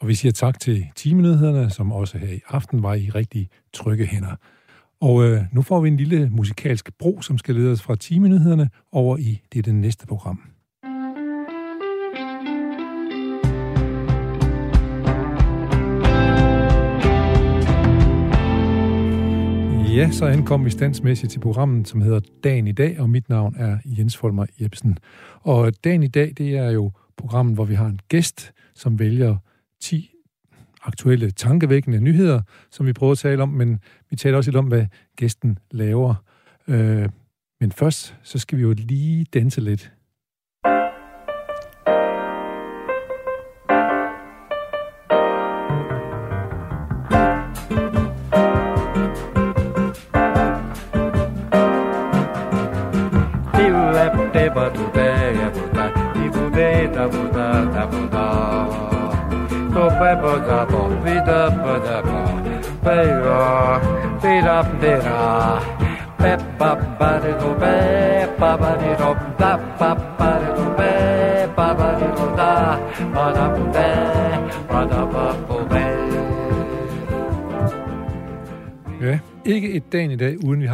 Og vi siger tak til timenyhederne, som også her i aften var i rigtig trygge hænder. Og øh, nu får vi en lille musikalsk bro, som skal lede os fra timenyhederne over i det, det næste program. Ja, så ankom vi standsmæssigt til programmet, som hedder Dagen i dag, og mit navn er Jens Folmer Jebsen. Og Dagen i dag, det er jo programmet, hvor vi har en gæst, som vælger 10 aktuelle tankevækkende nyheder, som vi prøver at tale om, men vi taler også lidt om, hvad gæsten laver. Øh, men først, så skal vi jo lige danse lidt.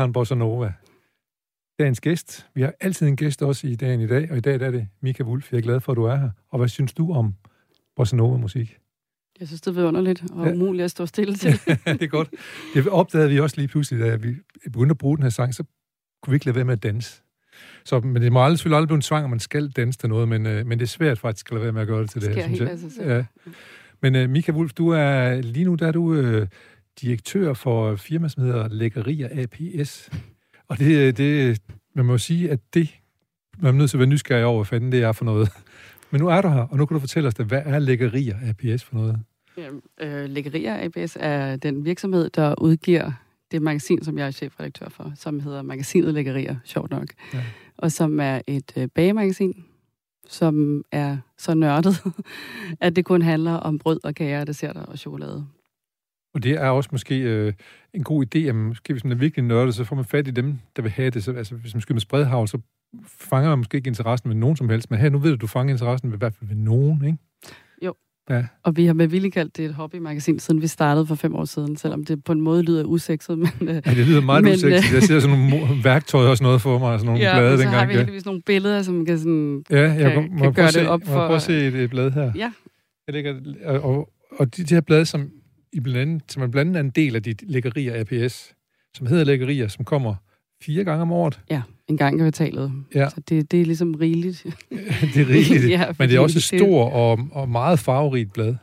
Har en bossa nova. Dagens gæst. Vi har altid en gæst også i dagen i dag, og i dag er det Mika Wulf. Jeg er glad for, at du er her. Og hvad synes du om bossa nova-musik? Jeg synes, det er underligt og ja. umuligt at stå stille til. det er godt. Det opdagede vi også lige pludselig, da vi begyndte at bruge den her sang, så kunne vi ikke lade være med at danse. Så, men det må aldrig, selvfølgelig aldrig blive en tvang, at man skal danse til noget, men, øh, men det er svært faktisk at lade være med at gøre det til det, det her, synes jeg. Ja. Men uh, Mika Wulf, du er lige nu der er du uh, direktør for firma, som hedder Lækkerier APS. Og det, det, man må sige, at det, man er nødt til at være nysgerrig over, hvad fanden det er for noget. Men nu er du her, og nu kan du fortælle os, det, hvad er Lækkerier APS for noget? Ja, øh, Lækkerier APS er den virksomhed, der udgiver det magasin, som jeg er chefredaktør for, som hedder Magasinet Lækkerier, sjovt nok. Ja. Og som er et øh, bagemagasin, som er så nørdet, at det kun handler om brød og kager, desserter og chokolade. Og det er også måske øh, en god idé, at måske, hvis man er virkelig nørdet, så får man fat i dem, der vil have det. Så, altså, hvis man skyder med spredhavl, så fanger man måske ikke interessen ved nogen som helst. Men her, nu ved du, at du fanger interessen ved, i hvert fald ved nogen, ikke? Jo. Ja. Og vi har med vilje kaldt det et hobbymagasin, siden vi startede for fem år siden, selvom det på en måde lyder usekset. Men, ja, det lyder meget men, usekset. Øh, jeg ser sådan nogle værktøjer og sådan noget for mig, sådan nogle ja, blade og så dengang. har vi heldigvis nogle billeder, som kan, sådan, ja, jeg kan, kan gøre se, det op for... Må jeg prøve at se et, et blad her? Ja. Jeg lægger, og, og de, de her blade, som i blandt andet, som er blandt andet en del af de lækkerier APS, som hedder lækkerier, som kommer fire gange om året. Ja, en gang i kvartalet. Ja. Så det, det er ligesom rigeligt. det er rigeligt, ja, men det er også et stort og, og meget farverigt blad.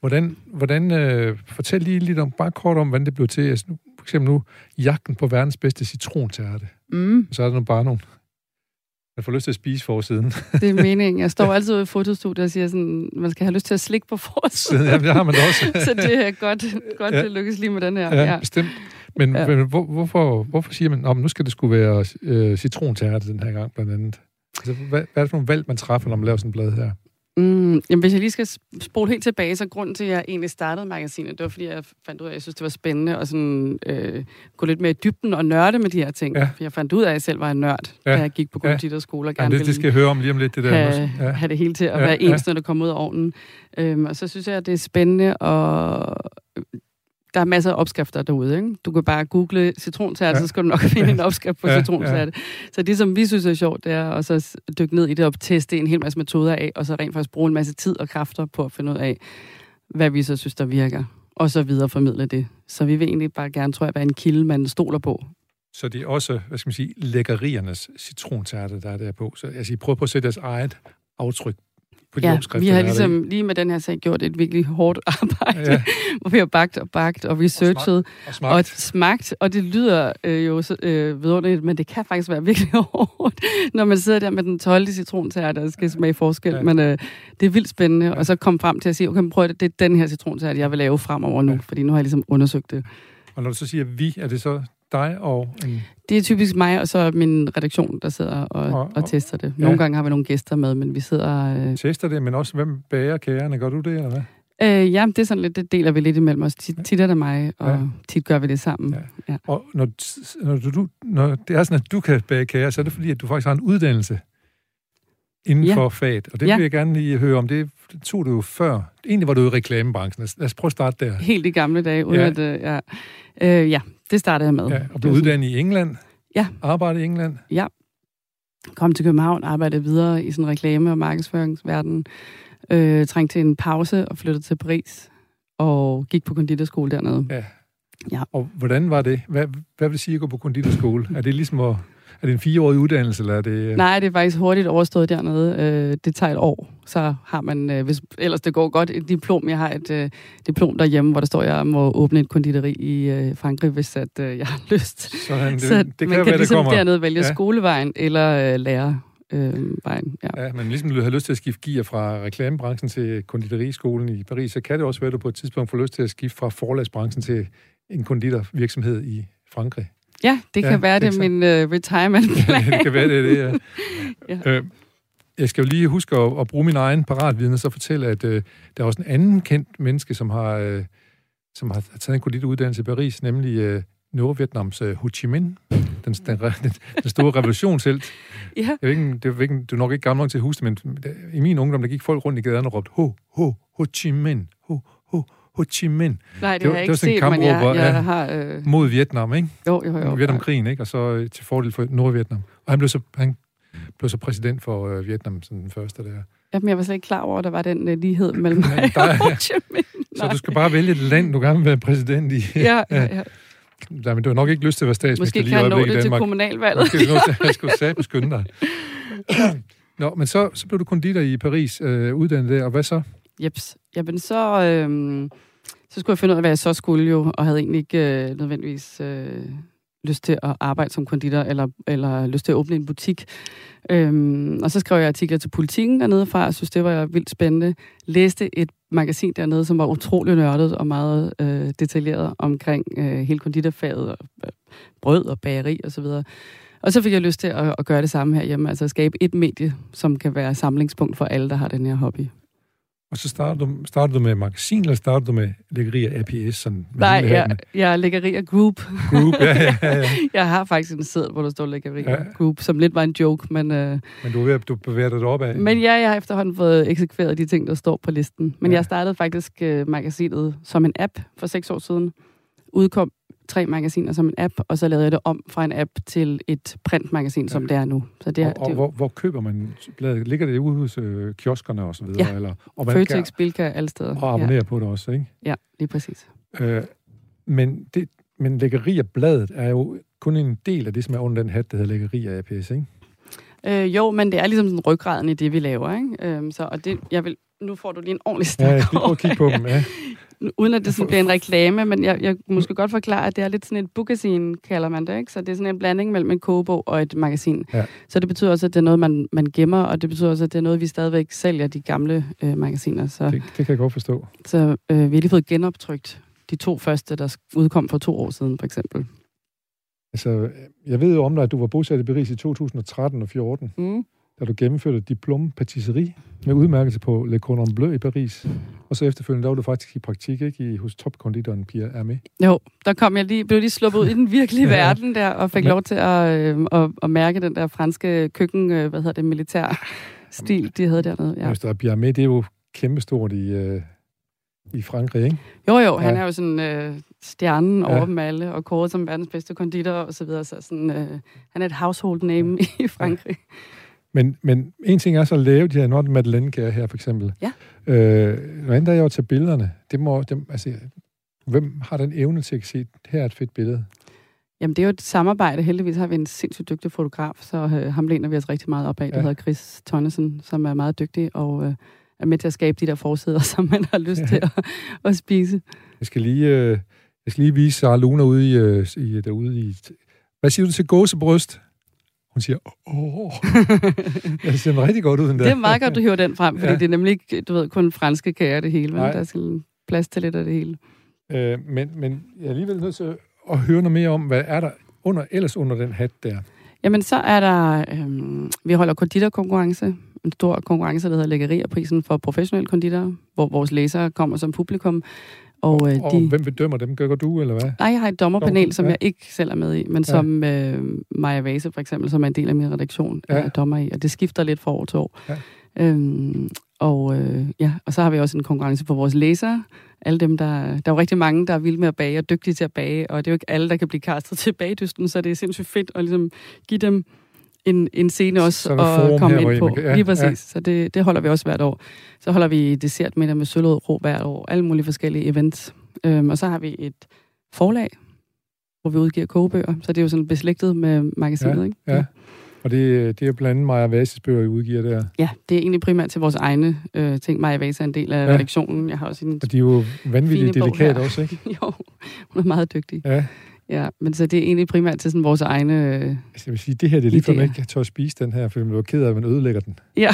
Hvordan, hvordan øh, fortæl lige lidt om, bare kort om, hvordan det blev til. Altså nu, for eksempel nu, jagten på verdens bedste citrontærte. Mm. Så er der nu bare nogle jeg får lyst til at spise forsiden. Det er meningen. Jeg står altid i fotostudiet og siger sådan, man skal have lyst til at slikke på forsiden. Ja, det har man også. så det er godt, godt ja. det lykkes lige med den her. Ja, ja. bestemt. Men, ja. men hvor, hvorfor, hvorfor siger man, at nu skal det skulle være øh, citrontærte den her gang, blandt andet? Altså, hvad, hvad er det for nogle valg, man træffer, når man laver sådan et blad her? Mm, jamen, hvis jeg lige skal spole helt tilbage, så grunden til, at jeg egentlig startede magasinet, det var, fordi jeg fandt ud af, at jeg synes, det var spændende at sådan, øh, gå lidt mere i dybden og nørde med de her ting. Ja. For jeg fandt ud af, at jeg selv var en nørd, ja. da jeg gik på konditorskole og gerne ja, det, det skal jeg høre om lige om lidt, det der. Have, ja. have det hele til at ja. være ens, ja. når det kommer ud af ovnen. Øhm, og så synes jeg, at det er spændende og der er masser af opskrifter derude. Ikke? Du kan bare google citrontærte, ja. så skal du nok finde en opskrift på ja, citrontærte. Ja. Så det, som vi synes er sjovt, det er at så dykke ned i det og teste en hel masse metoder af, og så rent faktisk bruge en masse tid og kræfter på at finde ud af, hvad vi så synes, der virker, og så videre formidle det. Så vi vil egentlig bare gerne, tror jeg, være en kilde, man stoler på. Så det er også, hvad skal man sige, lækkeriernes citrontærte, der er der på. Så altså, I prøver på at sætte deres eget aftryk på de ja, vi har ligesom lige med den her sag gjort et virkelig hårdt arbejde, ja. hvor vi har bagt og bagt og researchet og, og, smagt. og smagt, og det lyder øh, jo øh, vidunderligt, men det kan faktisk være virkelig hårdt, når man sidder der med den 12. citrontærte og skal smage forskel, ja. men øh, det er vildt spændende, ja. og så kom frem til at sige, okay, prøv det, det er den her citrontærte, jeg vil lave fremover nu, ja. fordi nu har jeg ligesom undersøgt det. Og når du så siger vi, er det så dig og en... Det er typisk mig, og så min redaktion, der sidder og, og, og tester det. Nogle ja. gange har vi nogle gæster med, men vi sidder... Øh... Tester det, men også hvem bager kagerne? Gør du det, eller hvad? Øh, ja, det er sådan lidt, det deler vi lidt imellem os. Tit, tit er det mig, og ja. tit gør vi det sammen. Ja. Ja. Og når, når, du, når det er sådan, at du kan bage kager, så er det fordi, at du faktisk har en uddannelse inden ja. for faget. Og det ja. vil jeg gerne lige høre om. Det tog du jo før. Egentlig var du i reklamebranchen. Lad os prøve at starte der. Helt i gamle dage. Uden ja. At, øh, ja. Øh, ja, det startede jeg med. Ja, og blev uddannet i England. Ja. Arbejdede i England. Ja. Kom til København, arbejdede videre i sådan reklame- og markedsføringsverden. Øh, trængte til en pause og flyttede til Paris. Og gik på konditorskole dernede. Ja. ja. Og hvordan var det? Hvad, hvad vil det sige at gå på konditorskole? Er det ligesom at er det en fireårig uddannelse, eller er det... Øh? Nej, det er faktisk hurtigt overstået dernede. Øh, det tager et år, så har man, øh, hvis ellers det går godt, et diplom. Jeg har et diplom derhjemme, hvor der står, at jeg må åbne et konditeri i Frankrig, hvis at, jeg har lyst. Sådan, det, så det kan man kan være, ligesom kommer. dernede vælge ja. skolevejen eller lære øh, vejen. Ja. ja, men ligesom du har lyst til at skifte gear fra reklamebranchen til konditeriskolen i Paris, så kan det også være, at du på et tidspunkt får lyst til at skifte fra forlagsbranchen til en konditorvirksomhed i Frankrig. Ja, det kan ja, være, det er min uh, retirement plan. det kan være, det er det, ja. ja. Øh, jeg skal jo lige huske at, at bruge min egen paratviden og så fortælle, at øh, der er også en anden kendt menneske, som har, øh, som har taget en konditoruddannelse i Paris, nemlig øh, Nordvietnams øh, Ho Chi Minh, den, den, den, den store revolutionshelt. ja. Jeg ved ikke, det er ikke, du er nok ikke gammel nok til at huske det, men i min ungdom, der gik folk rundt i gaderne og råbte Ho, Ho, Ho Chi Minh, Ho, Ho, Chi Minh. Nej, det, det har jeg ikke set, men jeg, jeg har... Øh... Mod Vietnam, ikke? Jo, jo, jo. Vietnamkrigen, ikke? Og så øh, til fordel for Nordvietnam. Og han blev så, han blev så præsident for øh, Vietnam, sådan den første der. Jamen, jeg var slet ikke klar over, at der var den uh, lighed mellem mig og Ho Chi Minh. Så du skal bare vælge et land, du gerne vil være præsident i. ja, ja, ja. Nej, men du har nok ikke lyst til at være statsminister lige i Måske kan nå det til kommunalvalget. Måske kan du jeg skulle skynde dig. Nå, men så, så blev du konditor i Paris, øh, uddannet der, og hvad så? Jeps. Jamen, så, øh, så skulle jeg finde ud af, hvad jeg så skulle jo, og havde egentlig ikke øh, nødvendigvis øh, lyst til at arbejde som konditor, eller, eller lyst til at åbne en butik. Øhm, og så skrev jeg artikler til politikken dernede fra, og synes, det var vildt spændende. Læste et magasin dernede, som var utrolig nørdet og meget øh, detaljeret omkring øh, hele konditorfaget, og, øh, brød og bageri osv. Og, så videre. og så fik jeg lyst til at, at gøre det samme herhjemme, altså at skabe et medie, som kan være samlingspunkt for alle, der har den her hobby. Og så startede du, startede du med magasin, eller startede du med læggerier APS? Sådan, Nej, jeg, jeg er læggerier Group. Group, ja, ja, ja. jeg har faktisk en sæd, hvor der står læggerier ja. Group, som lidt var en joke, men... Uh, men du er ved du bevæger dig op af. Men ja, jeg har efterhånden fået eksekveret de ting, der står på listen. Men ja. jeg startede faktisk uh, magasinet som en app for seks år siden. Udkom tre magasiner som en app, og så lavede jeg det om fra en app til et printmagasin, ja. som det er nu. Så det er, og og det, hvor, hvor køber man bladet? Ligger det ude hos øh, kioskerne og så videre? Ja, eller, og Føtex, Bilka, alle steder. Og abonnerer ja. på det også, ikke? Ja, lige præcis. Øh, men, det, men læggeri af bladet er jo kun en del af det, som er under den hat, der hedder læggeri af APS, ikke? Øh, jo, men det er ligesom sådan ryggraden i det, vi laver, ikke? Øh, så, og det, jeg vil, nu får du lige en ordentlig snak Ja, jeg prøver at kigge på dem, ja. uden at det sådan bliver en reklame, men jeg, jeg måske godt forklare, at det er lidt sådan et bookazine, kalder man det, ikke? Så det er sådan en blanding mellem en kogebog og et magasin. Ja. Så det betyder også, at det er noget, man, man gemmer, og det betyder også, at det er noget, vi stadigvæk sælger, de gamle øh, magasiner. Så, det, det kan jeg godt forstå. Så øh, vi har lige fået genoptrykt de to første, der udkom for to år siden, for eksempel. Altså, jeg ved jo om dig, at du var bosat i Paris i 2013 og 2014. Mm da du gennemførte diplom patisserie med udmærkelse på Le Cordon Bleu i Paris. Og så efterfølgende, der var du faktisk i praktik, ikke? I, hos topkonditoren Pierre Hermé. Jo, der kom jeg lige, blev lige sluppet ud i den virkelige ja. verden der, og fik Men... lov til at, øh, at, at, mærke den der franske køkken, øh, hvad hedder det, militær stil, de havde dernede. Ja. Just, Pierre Hermé, det er jo kæmpestort i, øh, i Frankrig, ikke? Jo, jo, han ja. er jo sådan øh, stjernen ja. over dem alle, og kåret som verdens bedste konditor og så videre, så sådan, øh, han er et household name ja. i Frankrig. Ja. Men, men en ting er så at lave de her Nord madeleine her, for eksempel. Ja. Øh, noget andet er jo at tage billederne. Det må, det, altså, hvem har den evne til at se, her er et fedt billede? Jamen, det er jo et samarbejde. Heldigvis har vi en sindssygt dygtig fotograf, så øh, ham læner vi os rigtig meget op af. Ja. Det hedder Chris Tonnesen, som er meget dygtig og øh, er med til at skabe de der forsider, som man har lyst ja. til at, at spise. Jeg skal lige, øh, jeg skal lige vise Sarah Luna ude i, øh, i, derude i... Hvad siger du til gåsebryst? Hun siger, åh, det ser rigtig godt ud, den der. Det er meget godt, du hører den frem, fordi ja. det er nemlig ikke, du ved, kun franske kager det hele, men Nej. der er sådan plads til lidt af det hele. Øh, men, men jeg er alligevel nødt til at høre noget mere om, hvad er der under, ellers under den hat der? Jamen, så er der, øhm, vi holder konditorkonkurrence en stor konkurrence, der hedder Lækkerier-prisen for professionelle konditorer, hvor vores læsere kommer som publikum. Og, øh, og de... hvem bedømmer dem? Gør du, eller hvad? Nej, jeg har et dommerpanel, som ja. jeg ikke selv er med i, men ja. som øh, Maja Vase for eksempel, som er en del af min redaktion, ja. er dommer i, og det skifter lidt fra år til år. Ja. Øhm, og, øh, ja, og så har vi også en konkurrence for vores læsere. Alle dem, der, der er jo rigtig mange, der er vilde med at bage og dygtige til at bage, og det er jo ikke alle, der kan blive kastet til bagdysten, så det er sindssygt fedt at ligesom give dem en, en scene også at komme ind på. Ja, Lige præcis. Ja. Så det, det holder vi også hvert år. Så holder vi dessert med med sølvød ro hvert år. Alle mulige forskellige events. Øhm, og så har vi et forlag, hvor vi udgiver kogebøger. Så det er jo sådan beslægtet med magasinet, ja, ikke? Ja. Og det, det er blandt andet Maja Vases bøger, I udgiver der? Ja, det er egentlig primært til vores egne øh, ting. Maja Vase er en del af ja. redaktionen. Jeg har også en Og de er jo vanvittigt delikate også, ikke? jo, hun er meget dygtig. Ja. Ja, men så det er egentlig primært til sådan vores egne øh, Altså jeg vil sige, det her det er lige for, man ikke tør spise den her, for man er ked af, at man ødelægger den. Ja.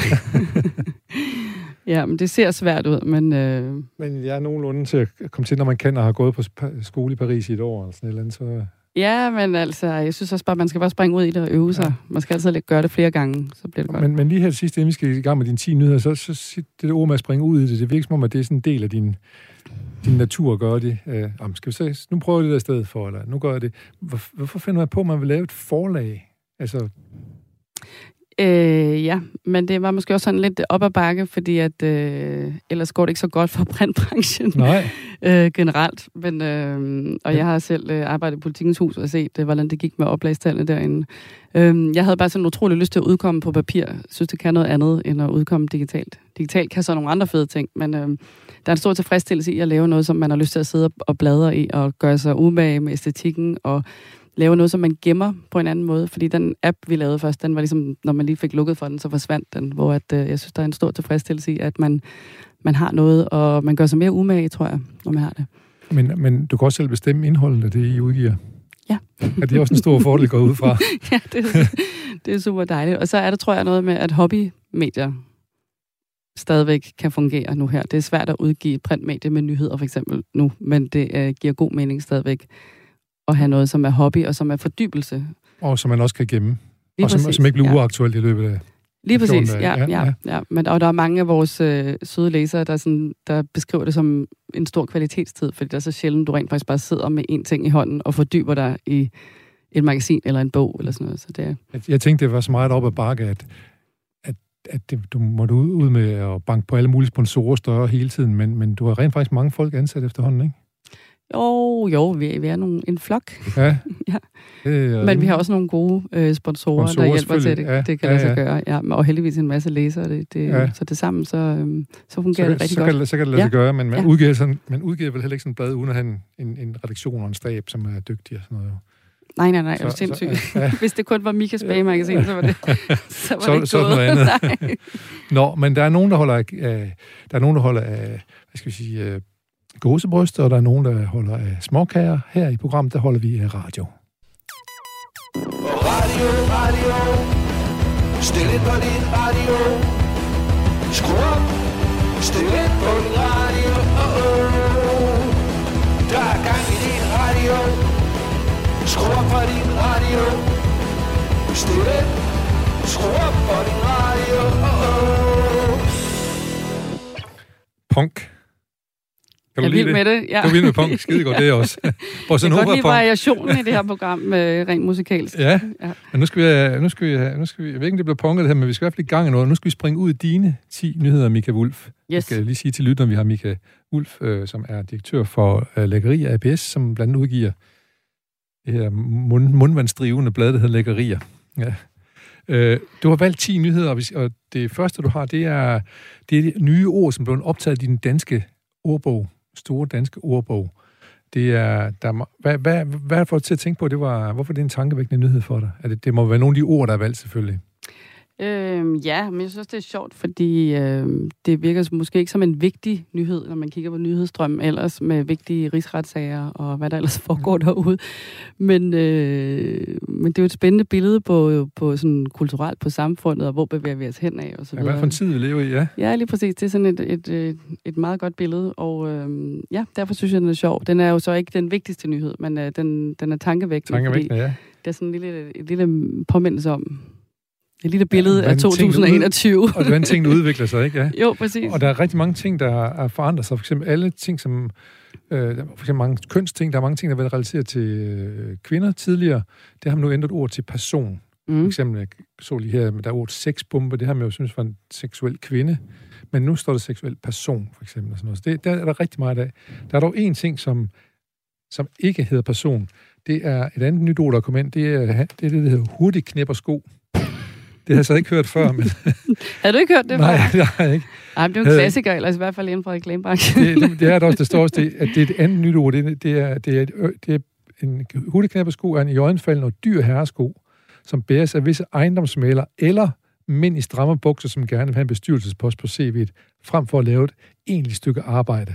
ja, men det ser svært ud, men... Øh... Men jeg er nogenlunde til at komme til, når man kan og har gået på skole i Paris i et år, eller sådan et eller andet, så... Ja, men altså, jeg synes også bare, man skal bare springe ud i det og øve sig. Ja. Man skal altid gøre det flere gange, så bliver det godt. Men, men lige her sidste, inden vi skal i gang med dine 10 nyheder, så, så det der ord med at springe ud i det, det virker som om, at det er sådan en del af din, din natur at gøre det. Øh, jamen, skal vi se, nu prøver jeg det der sted for, eller nu gør jeg det. Hvor, hvorfor finder man på, at man vil lave et forlag? Altså, Øh, ja, men det var måske også sådan lidt op ad bakke, fordi at øh, ellers går det ikke så godt for printbranchen Nej. øh, generelt. Men, øh, og jeg har selv øh, arbejdet i Politikens Hus og set, øh, hvordan det gik med oplagstallene derinde. Øh, jeg havde bare sådan utrolig lyst til at udkomme på papir. Jeg synes, det kan noget andet, end at udkomme digitalt. Digitalt kan så nogle andre fede ting, men øh, der er en stor tilfredsstillelse i at lave noget, som man har lyst til at sidde og bladre i, og gøre sig umage med æstetikken, og lave noget, som man gemmer på en anden måde. Fordi den app, vi lavede først, den var ligesom, når man lige fik lukket for den, så forsvandt den. Hvor at, øh, jeg synes, der er en stor tilfredsstillelse i, at man, man har noget, og man gør sig mere umage, tror jeg, når man har det. Men, men du kan også selv bestemme indholdet af det, I udgiver. Ja. er det også en stor fordel at gå ud fra? ja, det er, det er super dejligt. Og så er der, tror jeg, noget med, at hobbymedier stadigvæk kan fungere nu her. Det er svært at udgive printmedie med nyheder for eksempel nu, men det øh, giver god mening stadigvæk at have noget, som er hobby og som er fordybelse. Og som man også kan gemme. Lige og som, som ikke bliver ja. uaktuelt i løbet af Lige præcis, ja, ja, ja, ja. Men, og der er mange af vores øh, søde læsere, der, sådan, der beskriver det som en stor kvalitetstid, fordi det er så sjældent, du rent faktisk bare sidder med en ting i hånden og fordyber dig i et magasin eller en bog eller sådan noget. Så det jeg, jeg tænkte, det var så meget op ad bakke, at, at, at det, du måtte ud, ud med at banke på alle mulige sponsorer større hele tiden, men, men du har rent faktisk mange folk ansat efterhånden, ikke? Jo, jo, vi er, vi er nogle, en flok. Ja. ja. Øh, Men vi har også nogle gode øh, sponsorer, sponsorer, der hjælper til, det, ja. det kan ja, lade sig ja. gøre. Ja, og heldigvis en masse læsere. Det, det, ja. Så det sammen, så, øhm, så fungerer så, det rigtig så godt. Kan, så kan det lade ja. sig gøre, men man, ja. udgiver sådan, man udgiver vel heller ikke sådan et blad, uden at have en, en, en redaktion og en stab, som er dygtig og sådan noget. Nej, nej, nej, det er sindssygt. Så, ja. Hvis det kun var Mikas bagmagasin, så var det, så var så, det ikke så noget andet. Nå, men der er nogen, der holder af, der er nogen, der holder af, hvad skal vi sige, gåsebryst, og der er nogen, der holder af småkager. Her i programmet, der holder vi af radio. Radio, radio. Stil ind på din radio. Skru op. Stil ind på din radio. Oh, oh. Der er gang i din radio. Skru op for din radio. Stil ind. Skru op for din radio. Oh, oh. Punk kan jeg er vild med det, ja. Du er vild med punk, skide godt det også. Bossa jeg kan godt lide variationen i det her program, med rent musikalsk. Ja, ja. men nu skal, vi, have, nu, skal vi, have, nu skal vi, jeg ved ikke, om det bliver punket det her, men vi skal i hvert fald i gang i noget. Nu skal vi springe ud i dine 10 nyheder, Mika Wulf. Yes. Jeg skal lige sige til lytterne, at vi har Mika Wulf, øh, som er direktør for øh, Lækkerier ABS, som blandt andet udgiver det her mund, mundvandsdrivende blad, der hedder Lækkerier. Ja. Øh, du har valgt 10 nyheder, og det første, du har, det er, det er nye ord, som blev optaget i den danske ordbog store danske ordbog. Det er, der, hvad, hvad, hvad har du til at tænke på, det var, hvorfor det er en tankevækkende nyhed for dig? Er det, det må være nogle af de ord, der er valgt selvfølgelig. Øhm, ja, men jeg synes, det er sjovt, fordi øh, det virker måske ikke som en vigtig nyhed, når man kigger på nyhedsstrømmen ellers med vigtige rigsretssager og hvad der ellers foregår derude. Men, øh, men det er jo et spændende billede på, på sådan kulturelt på samfundet, og hvor bevæger vi os hen af og så videre. Ja, hvad for en tid vi lever i, ja. Ja, lige præcis. Det er sådan et, et, et, et meget godt billede, og øh, ja, derfor synes jeg, den er sjov. Den er jo så ikke den vigtigste nyhed, men øh, den, den er tankevækkende. Tankevækkende, ja. Det er sådan en lille, et lille påmindelse om, Et lille billede ja, af 2021. Ud, og hvordan tingene udvikler sig, ikke? Ja. Jo, præcis. Og der er rigtig mange ting, der er forandret sig. For eksempel alle ting, som... Øh, for eksempel mange kønsting. Der er mange ting, der har været relateret til øh, kvinder tidligere. Det har man nu ændret ord til person. Mm. For eksempel, jeg så lige her, der er ordet sexbombe. Det har man jo synes var en seksuel kvinde. Men nu står der seksuel person, for eksempel. Og sådan noget. Så det, der er der rigtig meget af. Der er dog en ting, som, som ikke hedder person. Det er et andet nyt ord, der kommer ind. Det er det, er det der hedder hurtig knæpper sko. Det har jeg så ikke hørt før, men... har du ikke hørt det Nej, det har jeg ikke. Ej, men det er jo en klassiker, ellers i hvert fald inden for reklamebranchen. det, det, det, er det også. Det står også, det, at det er et andet nyt ord. Det, det, er, det, er, et, det er en hurtigknæppersko er en i øjenfaldende og dyr herresko, som bæres af visse ejendomsmaler eller mænd i stramme bukser, som gerne vil have en bestyrelsespost på CV'et, frem for at lave et egentligt stykke arbejde.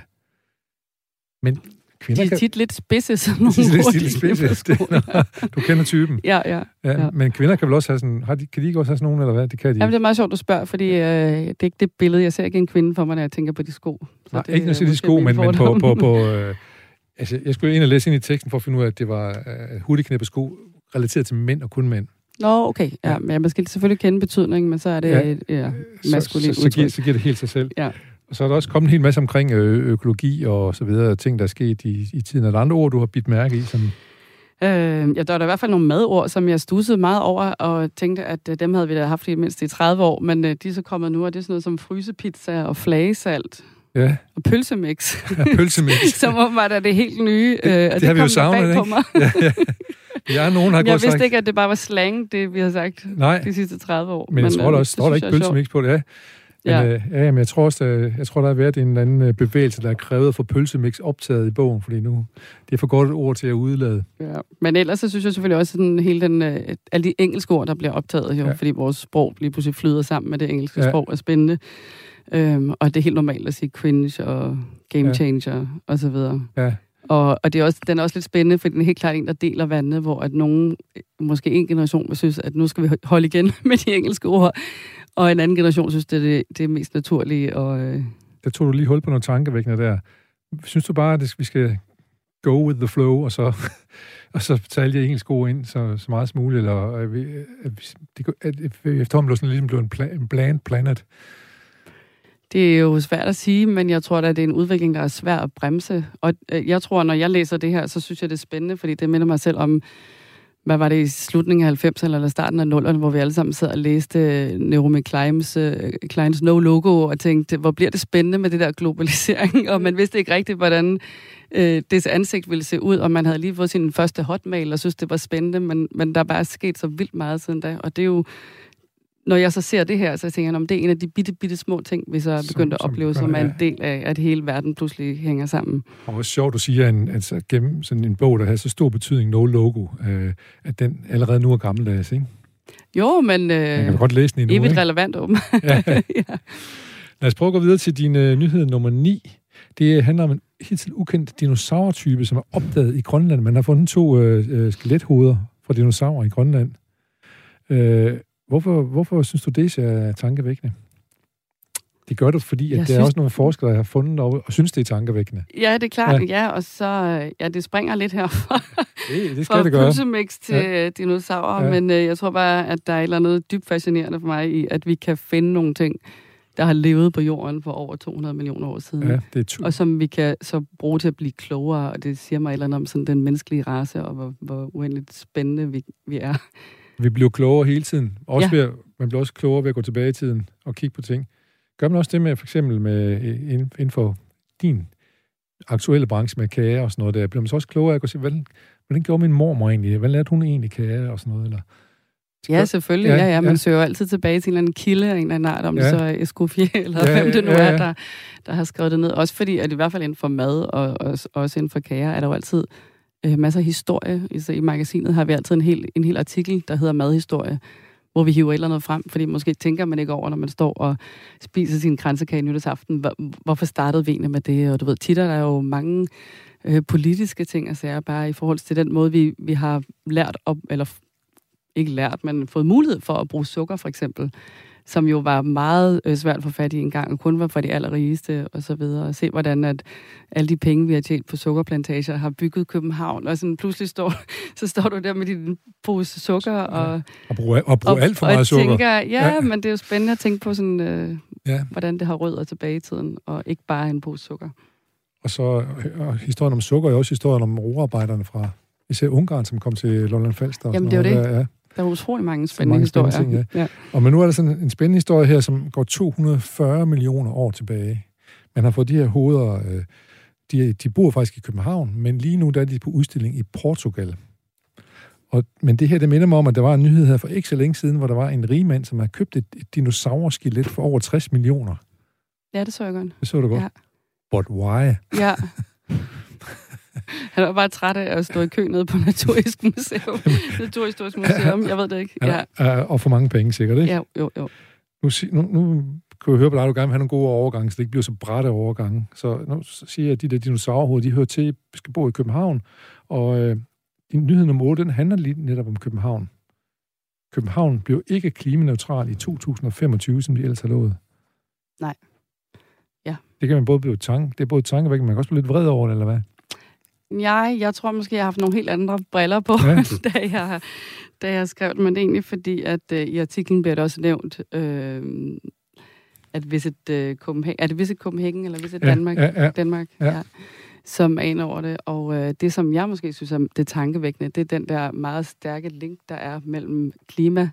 Men kvinder de er tit kan... lidt spidse, sådan nogle de er lidt spidse. Du kender typen. Ja, ja, ja, ja. Men kvinder kan vel også have sådan... Har de, kan de ikke også have sådan nogen, eller hvad? Det kan de. Jamen, det er meget sjovt, du spørger, fordi øh, det er ikke det billede. Jeg ser ikke en kvinde for mig, når jeg tænker på de sko. Så Nej, det, ikke når jeg siger de sko, men, men på... på, på øh, altså, jeg skulle ind og læse ind i teksten for at finde ud af, at det var øh, hurtigknæppe sko relateret til mænd og kun mænd. Nå, okay. Ja, ja. Men man skal selvfølgelig kende betydningen, men så er det ja. ja, maskulin så, så, så, giver, så giver det helt sig selv. Ja. Så er der også kommet en hel masse omkring økologi og så videre, ting, der er sket i, i tiden. Er der andre ord, du har bidt mærke i? Som... Øh, ja, der var der i hvert fald nogle madord, som jeg stussede meget over, og tænkte, at øh, dem havde vi da haft i mindst i 30 år, men øh, de er så kommet nu, og det er sådan noget som frysepizza og flagesalt. Ja. Og pølsemix. Ja, pølsemix. som var der det helt nye. Det, øh, og det, det har vi jo savnet, ikke? Mig. ja, ja. Ja, nogen har jeg vidste sagt... ikke, at det bare var slang, det vi har sagt Nej. de sidste 30 år. Men jeg tror, der, står der ikke pølsemix på det, ja. Men, ja. Øh, ja, men jeg tror også, der, jeg tror, der har været en eller anden øh, bevægelse, der er krævet at få pølsemix optaget i bogen, fordi nu det er for godt et ord til at udlade. Ja. Men ellers så synes jeg selvfølgelig også, at den, hele den, øh, alle de engelske ord, der bliver optaget, jo, ja. fordi vores sprog lige pludselig flyder sammen med det engelske ja. sprog, er spændende. Øhm, og det er helt normalt at sige cringe og game changer ja. og så videre. Ja. Og, og det er også, den er også lidt spændende, for den er helt klart en, der deler vandet, hvor at nogen, måske en generation, vil synes, at nu skal vi holde igen med de engelske ord, og en anden generation synes, det er det, det er mest naturlige. Og, øh... Der tog du lige hul på nogle tankevækkende der. Synes du bare, at vi skal go with the flow, og så, og så tage alle de engelske ord ind så, så meget som muligt, eller at vi, at, det, at, at efterhånden blev sådan ligesom blevet en, plan, en bland planet? Det er jo svært at sige, men jeg tror, at det er en udvikling, der er svær at bremse. Og øh, jeg tror, når jeg læser det her, så synes jeg, det er spændende, fordi det minder mig selv om hvad var det i slutningen af 90'erne eller starten af 0'erne, hvor vi alle sammen sad og læste øh, Kleins, uh, Kleins No Logo og tænkte, hvor bliver det spændende med det der globalisering, og man vidste ikke rigtigt, hvordan øh, det ansigt ville se ud, og man havde lige fået sin første hotmail og synes, det var spændende, men, men der er bare sket så vildt meget siden da, og det er jo når jeg så ser det her, så tænker jeg, om det er en af de bitte, bitte små ting, vi så er begyndt at opleve, som, som er en del af, at hele verden pludselig hænger sammen. Og hvor sjovt, du siger, at altså, gennem sådan en bog, der har så stor betydning, No Logo, øh, at den allerede nu er gammeldags, ikke? Jo, men... Øh, Man kan godt læse den endnu, Evigt ikke? relevant, åben. ja. ja. Lad os prøve at gå videre til din øh, nyhed nummer 9. Det handler om en helt til ukendt dinosaurtype, som er opdaget i Grønland. Man har fundet to øh, øh skelethoveder fra dinosaurer i Grønland. Øh, Hvorfor, hvorfor synes du, det er tankevækkende? Det gør du, fordi at der synes... er også nogle forskere, der har fundet og, og synes, det er tankevækkende. Ja, det er klart, ja. ja og så, ja, det springer lidt her fra, det, det skal det gøre. til ja. dinosaurer, ja. men øh, jeg tror bare, at der er et eller andet dybt fascinerende for mig i, at vi kan finde nogle ting, der har levet på jorden for over 200 millioner år siden. Ja, det er tu- og som vi kan så bruge til at blive klogere, og det siger mig et eller andet om sådan den menneskelige race, og hvor, hvor uendeligt spændende vi, vi er. Vi bliver klogere hele tiden. Også ja. ved, man bliver også klogere ved at gå tilbage i tiden og kigge på ting. Gør man også det med, for eksempel med, inden for din aktuelle branche med kager og sådan noget der, bliver man så også klogere af at gå sige, hvordan, hvordan gjorde min mormor egentlig? Hvordan lærte hun egentlig kager og sådan noget? Eller, Ja, selvfølgelig. Ja, ja, ja. Man ja. søger altid tilbage til en eller anden kilde af en eller anden art, om ja. det så er Escoffier, eller ja, hvem det nu ja, ja. er, der, der har skrevet det ned. Også fordi, at i hvert fald inden for mad, og også, også inden for kager, er der jo altid øh, masser af historie. Så I magasinet har vi altid en hel, en hel artikel, der hedder Madhistorie, hvor vi hiver et eller andet frem, fordi måske tænker man ikke over, når man står og spiser sin kransekage nytårsaften, hvor, hvorfor startede vi egentlig med det? Og du ved, tit er der jo mange øh, politiske ting, og er bare i forhold til den måde, vi, vi har lært op, eller ikke lært, men fået mulighed for at bruge sukker for eksempel som jo var meget øh, svært for fat i engang, og kun var for de allerrigeste og så videre. Og se, hvordan at alle de penge, vi har tjent på sukkerplantager, har bygget København, og sådan pludselig står, så står du der med din pose sukker og... Og bruger, og bruger alt for meget og sukker. Tænker, ja, ja, men det er jo spændende at tænke på, sådan, øh, ja. hvordan det har rødder tilbage i tiden, og ikke bare en pose sukker. Og så og historien om sukker er også historien om roarbejderne fra især Ungarn, som kom til Lolland Falster. Jamen, det er jo det. Ja. Der er utrolig mange spændende mange historier. Spændende ting, ja. Ja. Og men nu er der sådan en spændende historie her, som går 240 millioner år tilbage. Man har fået de her hoveder, øh, de, de bor faktisk i København, men lige nu der er de på udstilling i Portugal. Og, men det her, det minder mig om, at der var en nyhed her for ikke så længe siden, hvor der var en rigmand, som har købt et, et dinosaurskelet for over 60 millioner. Ja, det så jeg godt. Det så du godt. Ja. But why? Ja. Han var bare træt af at stå i kø nede på Naturhistorisk Museum. Naturhistorisk Museum, jeg ved det ikke. Ja. ja. Og for mange penge, sikkert, ikke? Ja, jo, jo. Nu, nu, nu kan jeg høre på dig, at du gerne vil have nogle gode overgange, så det ikke bliver så brætte overgange. Så nu siger jeg, at de der dinosaurhoveder, de hører til, skal bo i København. Og øh, nyhed nummer 8, den handler lige netop om København. København blev ikke klimaneutral i 2025, som de ellers har lovet. Nej. Ja. Det kan man både blive tanke, det er både tankevæk, men man kan også blive lidt vred over det, eller hvad? Nej, jeg tror måske, jeg har haft nogle helt andre briller på, ja. da, jeg, da jeg skrev det, men det er egentlig fordi, at øh, i artiklen bliver det også nævnt, øh, at Visit øh, Copenhagen, er det Visit Copenhagen, eller Visit ja, Danmark? Ja, ja. Danmark, ja. ja som er ind over det. Og øh, det, som jeg måske synes er det tankevækkende, det er den der meget stærke link, der er mellem klima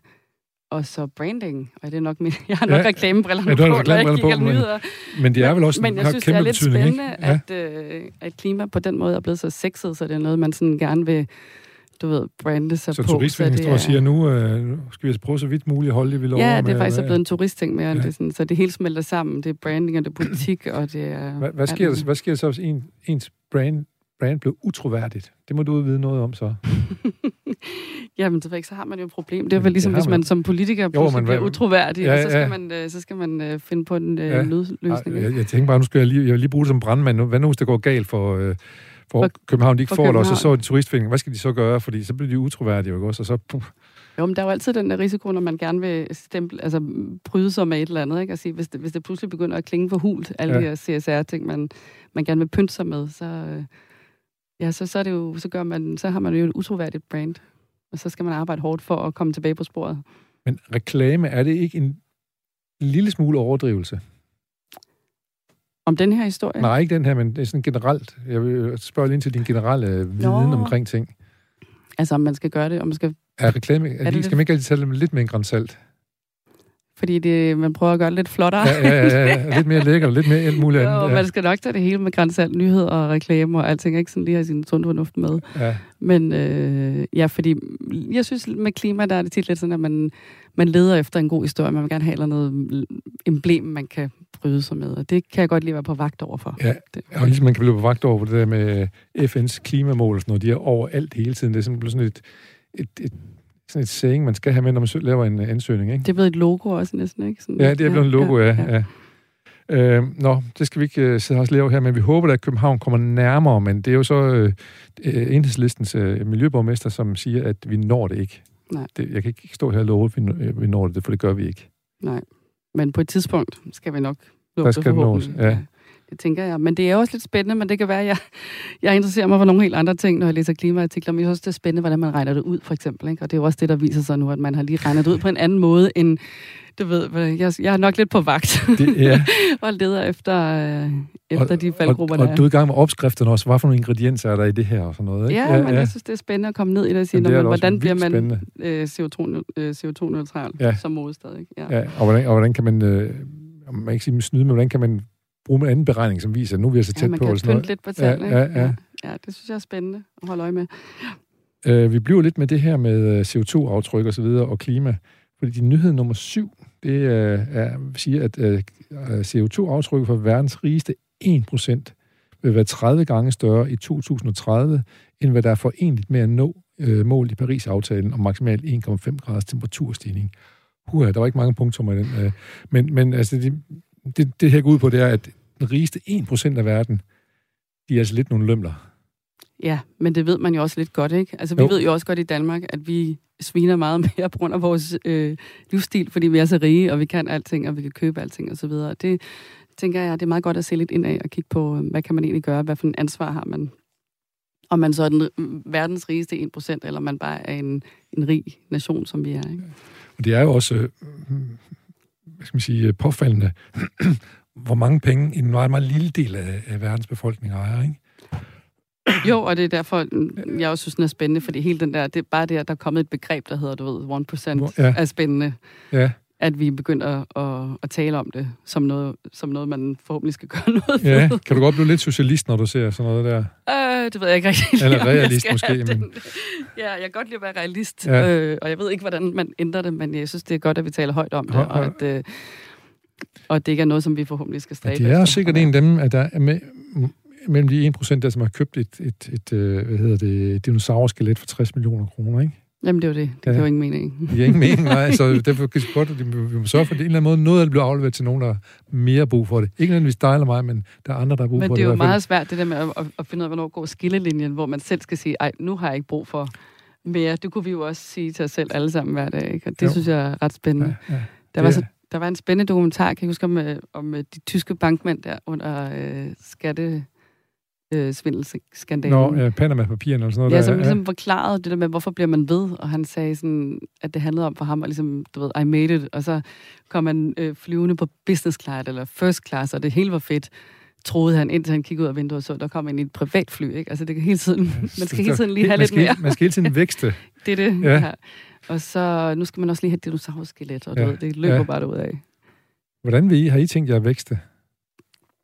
og så branding. Og det er nok min, jeg har nok ja, reklamebriller ja, på, når jeg kigger på, nyheder. Men det er vel også men, men jeg synes, det er lidt spændende, ja. at, øh, at klima på den måde er blevet så sexet, så det er noget, man sådan gerne vil du ved, brande sig så på. Så turistforeningen står og siger, nu øh, skal vi prøve så vidt muligt at holde det, vi lover. Ja, det er faktisk med, blevet en turistting mere, ja. det sådan, så det hele smelter sammen. Det er branding, og det er politik, og det er... Hvad, hvad, sker, der, hvad sker der så, hvis en, ens brand, brand blev utroværdigt? Det må du vide noget om så. Jamen, det ikke, så har man jo et problem. Det er vel ligesom, hvis man som politiker jo, man, bliver utroværdig, ja, ja. så skal man, øh, så skal man uh, finde på en uh, ja. nødløsning. Jeg, jeg tænker bare, nu skal jeg lige, jeg lige bruge det som brandmand. Hvad nu, hvis det går galt for... For, for København, de ikke får det, og så så de turistforeningen. Hvad skal de så gøre? Fordi så bliver de utroværdige, ikke også? Og så, puh. Jo, men der er jo altid den der risiko, når man gerne vil stemple, altså bryde sig med et eller andet, ikke? Og sige, hvis det, hvis det pludselig begynder at klinge for hult, alle ja. de CSR-ting, man, man gerne vil pynte sig med, så, ja, så, så, er det jo, så, gør man, så har man jo et utroværdigt brand. Og så skal man arbejde hårdt for at komme tilbage på sporet. Men reklame, er det ikke en lille smule overdrivelse? Om den her historie? Nej, ikke den her, men det er sådan generelt. Jeg vil spørge lige ind til din generelle viden Nå. omkring ting. Altså, om man skal gøre det, om man skal... Er reklame, er det, skal man ikke altid tage det lidt med en grænsalt? Fordi det, man prøver at gøre det lidt flottere. Ja, ja, ja, ja. lidt mere lækker, lidt mere alt muligt andet. Jo, ja. man skal nok tage det hele med grænsalt, nyheder og reklamer og alting, ikke sådan lige have sin sund fornuft med. Ja. Men øh, ja, fordi jeg synes med klima, der er det tit lidt sådan, at man, man leder efter en god historie, man vil gerne have noget emblem, man kan bryde sig med, og det kan jeg godt lige være på vagt over for. Ja, og ligesom man kan blive på vagt over for det der med FN's klimamål, når de er overalt hele tiden. Det er simpelthen sådan et, et, et sådan et saying, man skal have med, når man laver en ansøgning, ikke? Det er blevet et logo også næsten, ikke? Sådan, ja, det er blevet ja, en logo, ja. ja. ja. Øh, nå, det skal vi ikke uh, sidde og lave her, men vi håber, at København kommer nærmere, men det er jo så uh, enhedslistens uh, miljøborgmester, som siger, at vi når det ikke. Nej. Det, jeg kan ikke stå her og love, at vi, vi når det, for det gør vi ikke. Nej, men på et tidspunkt skal vi nok nå Der skal det nås, ja. Tænker jeg. Men det er også lidt spændende, men det kan være, at jeg, jeg interesserer mig for nogle helt andre ting, når jeg læser klimaartikler. Men jeg synes også, det er spændende, hvordan man regner det ud, for eksempel. Ikke? Og det er jo også det, der viser sig nu, at man har lige regnet det ud på en anden måde, end, du ved, jeg, jeg er nok lidt på vagt. Det, ja. og leder efter, øh, efter og, de faldgrupper, og, og, der er. Og du er i gang med opskrifterne også. Hvad for nogle ingredienser er der i det her og sådan noget? Ikke? Ja, ja, men ja. jeg synes, det er spændende at komme ned i det og sige, det hvordan bliver man øh, CO2-neutral CO2 ja. som modestad? Ikke? Ja. ja. Og, hvordan, og hvordan kan man... Øh, man ikke sige snyde, men hvordan kan man bruge en anden beregning, som viser, at nu er vi så tæt ja, man på. man kan lidt på tallene. Ja, ja, ja. ja, det synes jeg er spændende at holde øje med. Uh, vi bliver lidt med det her med øh, CO2-aftryk og så videre, og klima. Fordi din nyhed nummer syv, det uh, er, siger, at uh, CO2-aftrykket for verdens rigeste 1% vil være 30 gange større i 2030, end hvad der er forenligt med at nå uh, mål i Paris-aftalen om maksimalt 1,5 graders temperaturstigning. Huha, der var ikke mange punkter i den. Uh, men, men altså, de, det, det her går ud på, det er, at den rigeste 1% af verden, de er altså lidt nogle lømler. Ja, men det ved man jo også lidt godt, ikke? Altså, vi jo. ved jo også godt i Danmark, at vi sviner meget mere på grund af vores øh, livsstil, fordi vi er så rige, og vi kan alting, og vi kan købe alting og så videre. Det tænker jeg, det er meget godt at se lidt ind af og kigge på, hvad kan man egentlig gøre, hvad for en ansvar har man om man så er den verdens rigeste 1%, eller man bare er en, en rig nation, som vi er. Ikke? Og det er jo også, øh, hvad skal man sige, påfaldende, hvor mange penge en meget, meget lille del af, af verdens befolkning ejer, ikke? Jo, og det er derfor, jeg også synes, den er spændende, fordi hele den der, det er bare det, at der er kommet et begreb, der hedder, du ved, 1% ja. er spændende. Ja. At vi begynder at, at, at tale om det som noget, som noget, man forhåbentlig skal gøre noget Ja, kan du godt blive lidt socialist, når du ser sådan noget der? Øh, det ved jeg ikke rigtig. Eller realist måske. Men... Den. Ja, jeg kan godt lide at være realist, ja. øh, og jeg ved ikke, hvordan man ændrer det, men jeg synes, det er godt, at vi taler højt om det, ja, og at... Øh, og det ikke er noget, som vi forhåbentlig skal stræbe. Ja, det er også sikkert en af dem, at der er med, mellem de 1% der, som har købt et, et, et, et hvad hedder det, dinosaurskelet for 60 millioner kroner, ikke? Jamen, det jo det. Det ja. giver ingen mening. Det giver ingen mening, nej. Så derfor kan vi godt, at vi må sørge for, at det en eller anden måde, noget af det bliver afleveret til nogen, der har mere brug for det. Ikke nødvendigvis dig eller mig, men der er andre, der har brug men for det. Men det er jo meget svært, det der med at, at finde ud af, hvornår går skillelinjen, hvor man selv skal sige, ej, nu har jeg ikke brug for mere. Det kunne vi jo også sige til os selv alle sammen hver dag, ikke? Og det jo. synes jeg er ret spændende. Ja, ja. Der var så der var en spændende dokumentar, kan jeg huske, om, øh, om øh, de tyske bankmænd der under øh, skatte øh, svindelskandalen. Nå, ja, Panama-papirerne og sådan noget. Ja, der, som ligesom ja. forklarede det der med, hvorfor bliver man ved, og han sagde sådan, at det handlede om for ham, at ligesom, du ved, I made it, og så kom man øh, flyvende på business class eller first class, og det hele var fedt troede han, indtil han kiggede ud af vinduet og så, der kom ind i et privatfly, ikke? Altså, det kan hele tiden, man skal hele tiden lige have lidt mere. Man skal hele tiden vækste. det er det, ja. ja. Og så, nu skal man også lige have et dinosaurskelet, og ja. ved, det løber ja. bare ud af. Hvordan vil I, har I tænkt jer at vækste?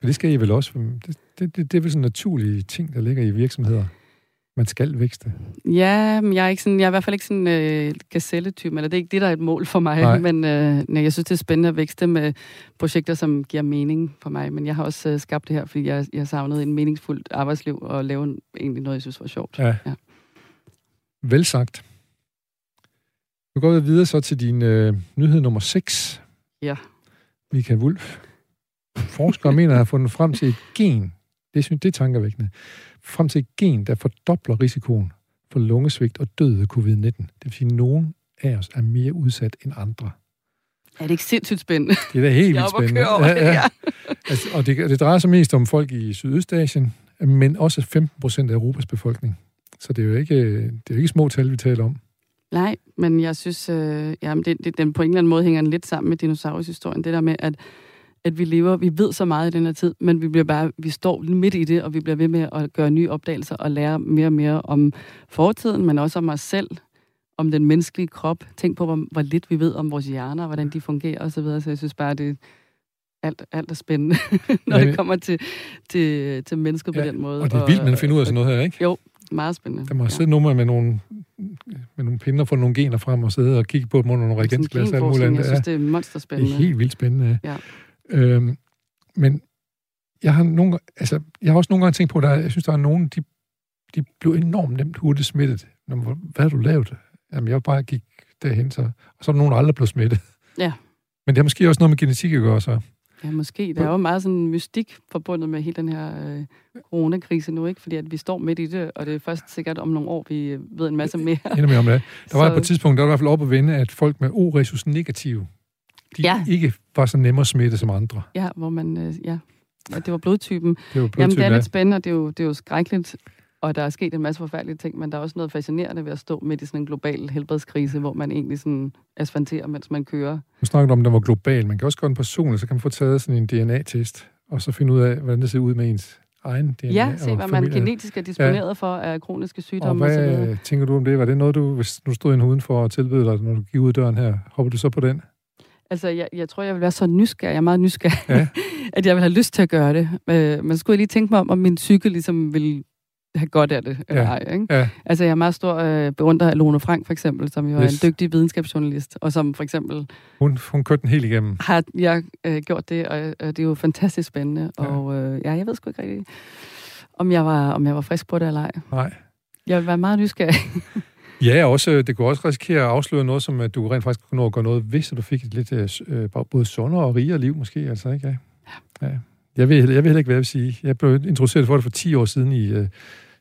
For det skal I vel også. Det, det, det, det er vel sådan naturlige ting, der ligger i virksomheder. Man skal vækste. Ja, men jeg er, ikke sådan, jeg er i hvert fald ikke sådan øh, gazelletype, eller det er ikke det, der er et mål for mig. Nej. Men øh, nej, jeg synes, det er spændende at vækste med projekter, som giver mening for mig. Men jeg har også øh, skabt det her, fordi jeg, jeg savnet en meningsfuldt arbejdsliv og lave en, egentlig noget, jeg synes var sjovt. Ja. ja. Vel sagt. Nu går vi videre så til din øh, nyhed nummer 6. Ja. Michael Wulf. Forskere mener at have fundet frem til et gen, det synes det er tankevækkende, frem til et gen, der fordobler risikoen for lungesvigt og død af covid-19. Det vil sige, at nogen af os er mere udsat end andre. Er det ikke sindssygt spændende? Det er da helt vildt spændende. Ja, ja. ja. altså, og det, det drejer sig mest om folk i Sydøstasien, men også 15 procent af Europas befolkning. Så det er jo ikke, det er ikke små tal, vi taler om. Nej, men jeg synes, øh, jamen det, det, den på en eller anden måde hænger lidt sammen med dinosaurushistorien. Det der med, at at vi lever, vi ved så meget i den her tid, men vi bliver bare, vi står midt i det, og vi bliver ved med at gøre nye opdagelser og lære mere og mere om fortiden, men også om os selv, om den menneskelige krop. Tænk på, hvor, hvor lidt vi ved om vores hjerner, hvordan de fungerer osv. Så, videre. så jeg synes bare, det alt, alt er spændende, når ja, det kommer til, til, til mennesket ja, på den måde. Og det er vildt, man finder ud af sådan noget her, ikke? Jo, meget spændende. Der må ja. sidde nummer med nogle, med nogle pinder for nogle gener frem og sidde og kigge på dem under nogle reagensglas. Jeg synes, det er monsterspændende. Det er helt vildt spændende. Ja. Øhm, men jeg har, nogle, altså, jeg har også nogle gange tænkt på, at der, jeg synes, der er nogen, de, de blev enormt nemt hurtigt smittet. Når, hvad har du lavet? Jamen, jeg bare gik derhen, så, og så er der nogen, der aldrig blev smittet. Ja. Men det har måske også noget med genetik at gøre, så. Ja, måske. Der er jo meget sådan mystik forbundet med hele den her øh, coronakrise nu, ikke? Fordi at vi står midt i det, og det er først sikkert om nogle år, vi ved en masse mere. Endnu mere om det. Der var så... på et tidspunkt, der var i hvert fald op at vende, at folk med O-resus negativ de ja. ikke var så nemme at smitte som andre. Ja, hvor man, øh, ja, ja, det var blodtypen. Det var blodtypen, Jamen, det er lidt spændende, og det er jo, det er jo skrækkeligt, og der er sket en masse forfærdelige ting, men der er også noget fascinerende ved at stå midt i sådan en global helbredskrise, hvor man egentlig sådan asfanterer, mens man kører. Nu snakker om, at den var global. Man kan også gøre den personligt, så kan man få taget sådan en DNA-test, og så finde ud af, hvordan det ser ud med ens egen DNA. Ja, se hvad man genetisk er disponeret ja. for af kroniske sygdomme. Og hvad og tænker du om det? Var det noget, du, hvis du stod uden for at tilbyde dig, når du gik ud døren her, hopper du så på den? Altså, jeg, jeg tror, jeg vil være så nysgerrig, jeg er meget nysgerrig, ja. at jeg vil have lyst til at gøre det. Øh, men skulle jeg lige tænke mig om, om min psyke ligesom vil have godt af det, eller ja. ej. Ikke? Ja. Altså, jeg er meget stor øh, beundrer af Lone Frank, for eksempel, som jo yes. er en dygtig videnskabsjournalist, og som for eksempel... Hun, hun kørte den helt igennem. Har jeg øh, gjort det, og, og det er jo fantastisk spændende. Ja. Og øh, ja, jeg ved sgu ikke rigtig, om jeg var, om jeg var frisk på det eller ej. Nej. Jeg vil være meget nysgerrig. Ja, også, det kunne også risikere at afsløre noget, som at du rent faktisk kunne nå at gøre noget så du fik et lidt øh, både sundere og rigere liv måske. Altså, ikke? Ja. ja. Jeg, ved, jeg ved heller ikke, hvad jeg vil sige. Jeg blev introduceret for det for 10 år siden i, øh,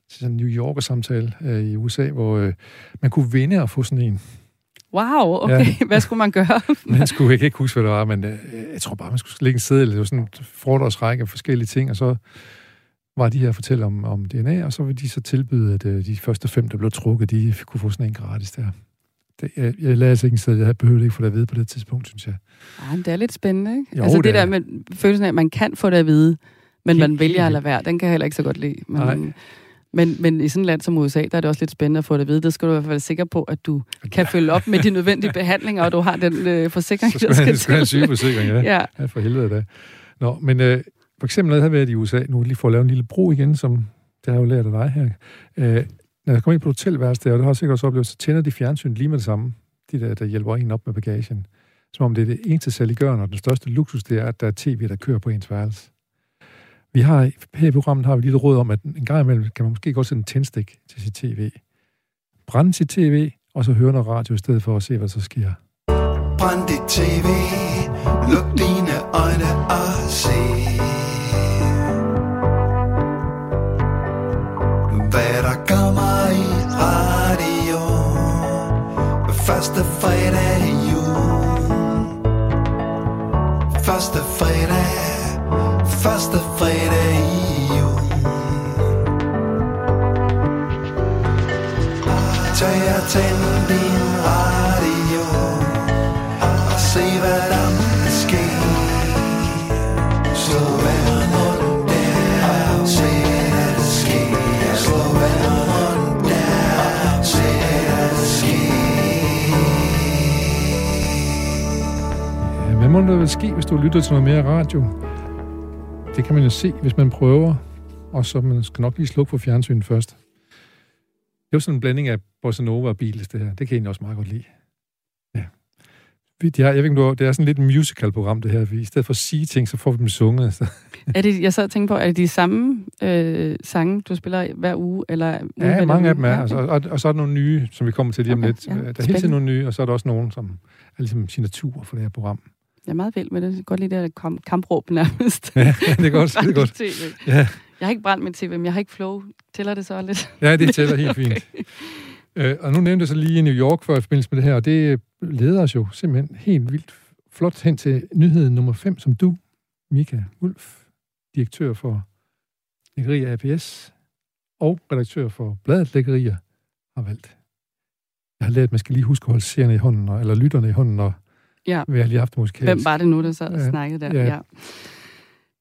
sådan en New Yorker-samtale øh, i USA, hvor øh, man kunne vinde og få sådan en. Wow, okay. Ja. Hvad skulle man gøre? man skulle jeg kan ikke huske, hvad det var, men øh, jeg tror bare, man skulle lægge en seddel. Det var sådan en fordragsrække af forskellige ting, og så var de her fortælle om, om DNA, og så ville de så tilbyde, at øh, de første fem, der blev trukket, de kunne få sådan en gratis der. Det, jeg, jeg lader altså ikke sted, jeg behøvede ikke få det at vide på det tidspunkt, synes jeg. Ej, men det er lidt spændende, ikke? Jo, altså det, det der med følelsen af, at man kan få det at vide, men man vælger at lade være, den kan jeg heller ikke så godt lide. Men, Nej. Men, men i sådan et land som USA, der er det også lidt spændende at få det at vide. Det skal du i hvert fald være sikker på, at du kan følge op med de nødvendige behandlinger, og du har den øh, forsikring, så skal der skal til. Så skal have en sygeforsikring, ja. ja. ja. for helvede da. Nå, men øh, for eksempel, når jeg havde været i USA, nu lige for at lave en lille bro igen, som det har jeg jo lært af dig her. Øh, når jeg kommer ind på hotelværelset, der, og det har jeg sikkert også oplevet, så tænder de fjernsynet lige med det samme. De der, der hjælper en op med bagagen. Som om det er det eneste saliggørende, og den største luksus, det er, at der er tv, der kører på ens værelse. Vi har, her i programmet har vi lige råd om, at en gang imellem kan man måske godt sætte en tændstik til sit tv. Brænde sit tv, og så høre noget radio i stedet for at se, hvad der så sker. Brænd dit tv, luk dine øjne og se. Første fredag i jul. Første fredag. Første fredag i jul. Tag og tænd din radio du lytter til noget mere radio? Det kan man jo se, hvis man prøver, og så man skal nok lige slukke for fjernsynet først. Det er jo sådan en blanding af bossa nova og Beatles, det her. Det kan jeg egentlig også meget godt lide. Ja. De har, jeg ved ikke, det er sådan lidt musical-program, det her. I stedet for at sige ting, så får vi dem sunget. Så. Er det, jeg sad og tænkte på, er det de samme øh, sange, du spiller hver uge? Eller ja, mange af dem er. Ja, okay. og, og, og, så er der nogle nye, som vi kommer til lige om okay, lidt. Ja. Der er hele tiden nogle nye, og så er der også nogle, som er ligesom signatur for det her program. Jeg er meget vild med det. Jeg kan godt lide det der kampråb nærmest. Ja, det er godt. det er godt. TV. Ja. Jeg har ikke brændt min tv, men jeg har ikke flow. Tæller det så lidt? Ja, det tæller helt fint. okay. øh, og nu nævnte jeg så lige i New York for i forbindelse med det her, og det leder os jo simpelthen helt vildt flot hen til nyheden nummer 5, som du, Mika Ulf, direktør for Lækkerier APS og redaktør for Bladet Lækkerier, har valgt. Jeg har lært, at man skal lige huske at holde seerne i hånden, eller lytterne i hånden, og Ja. Vi har lige haft musikalsk. Hvem var det nu, der sad og ja. snakkede der? Ja. ja.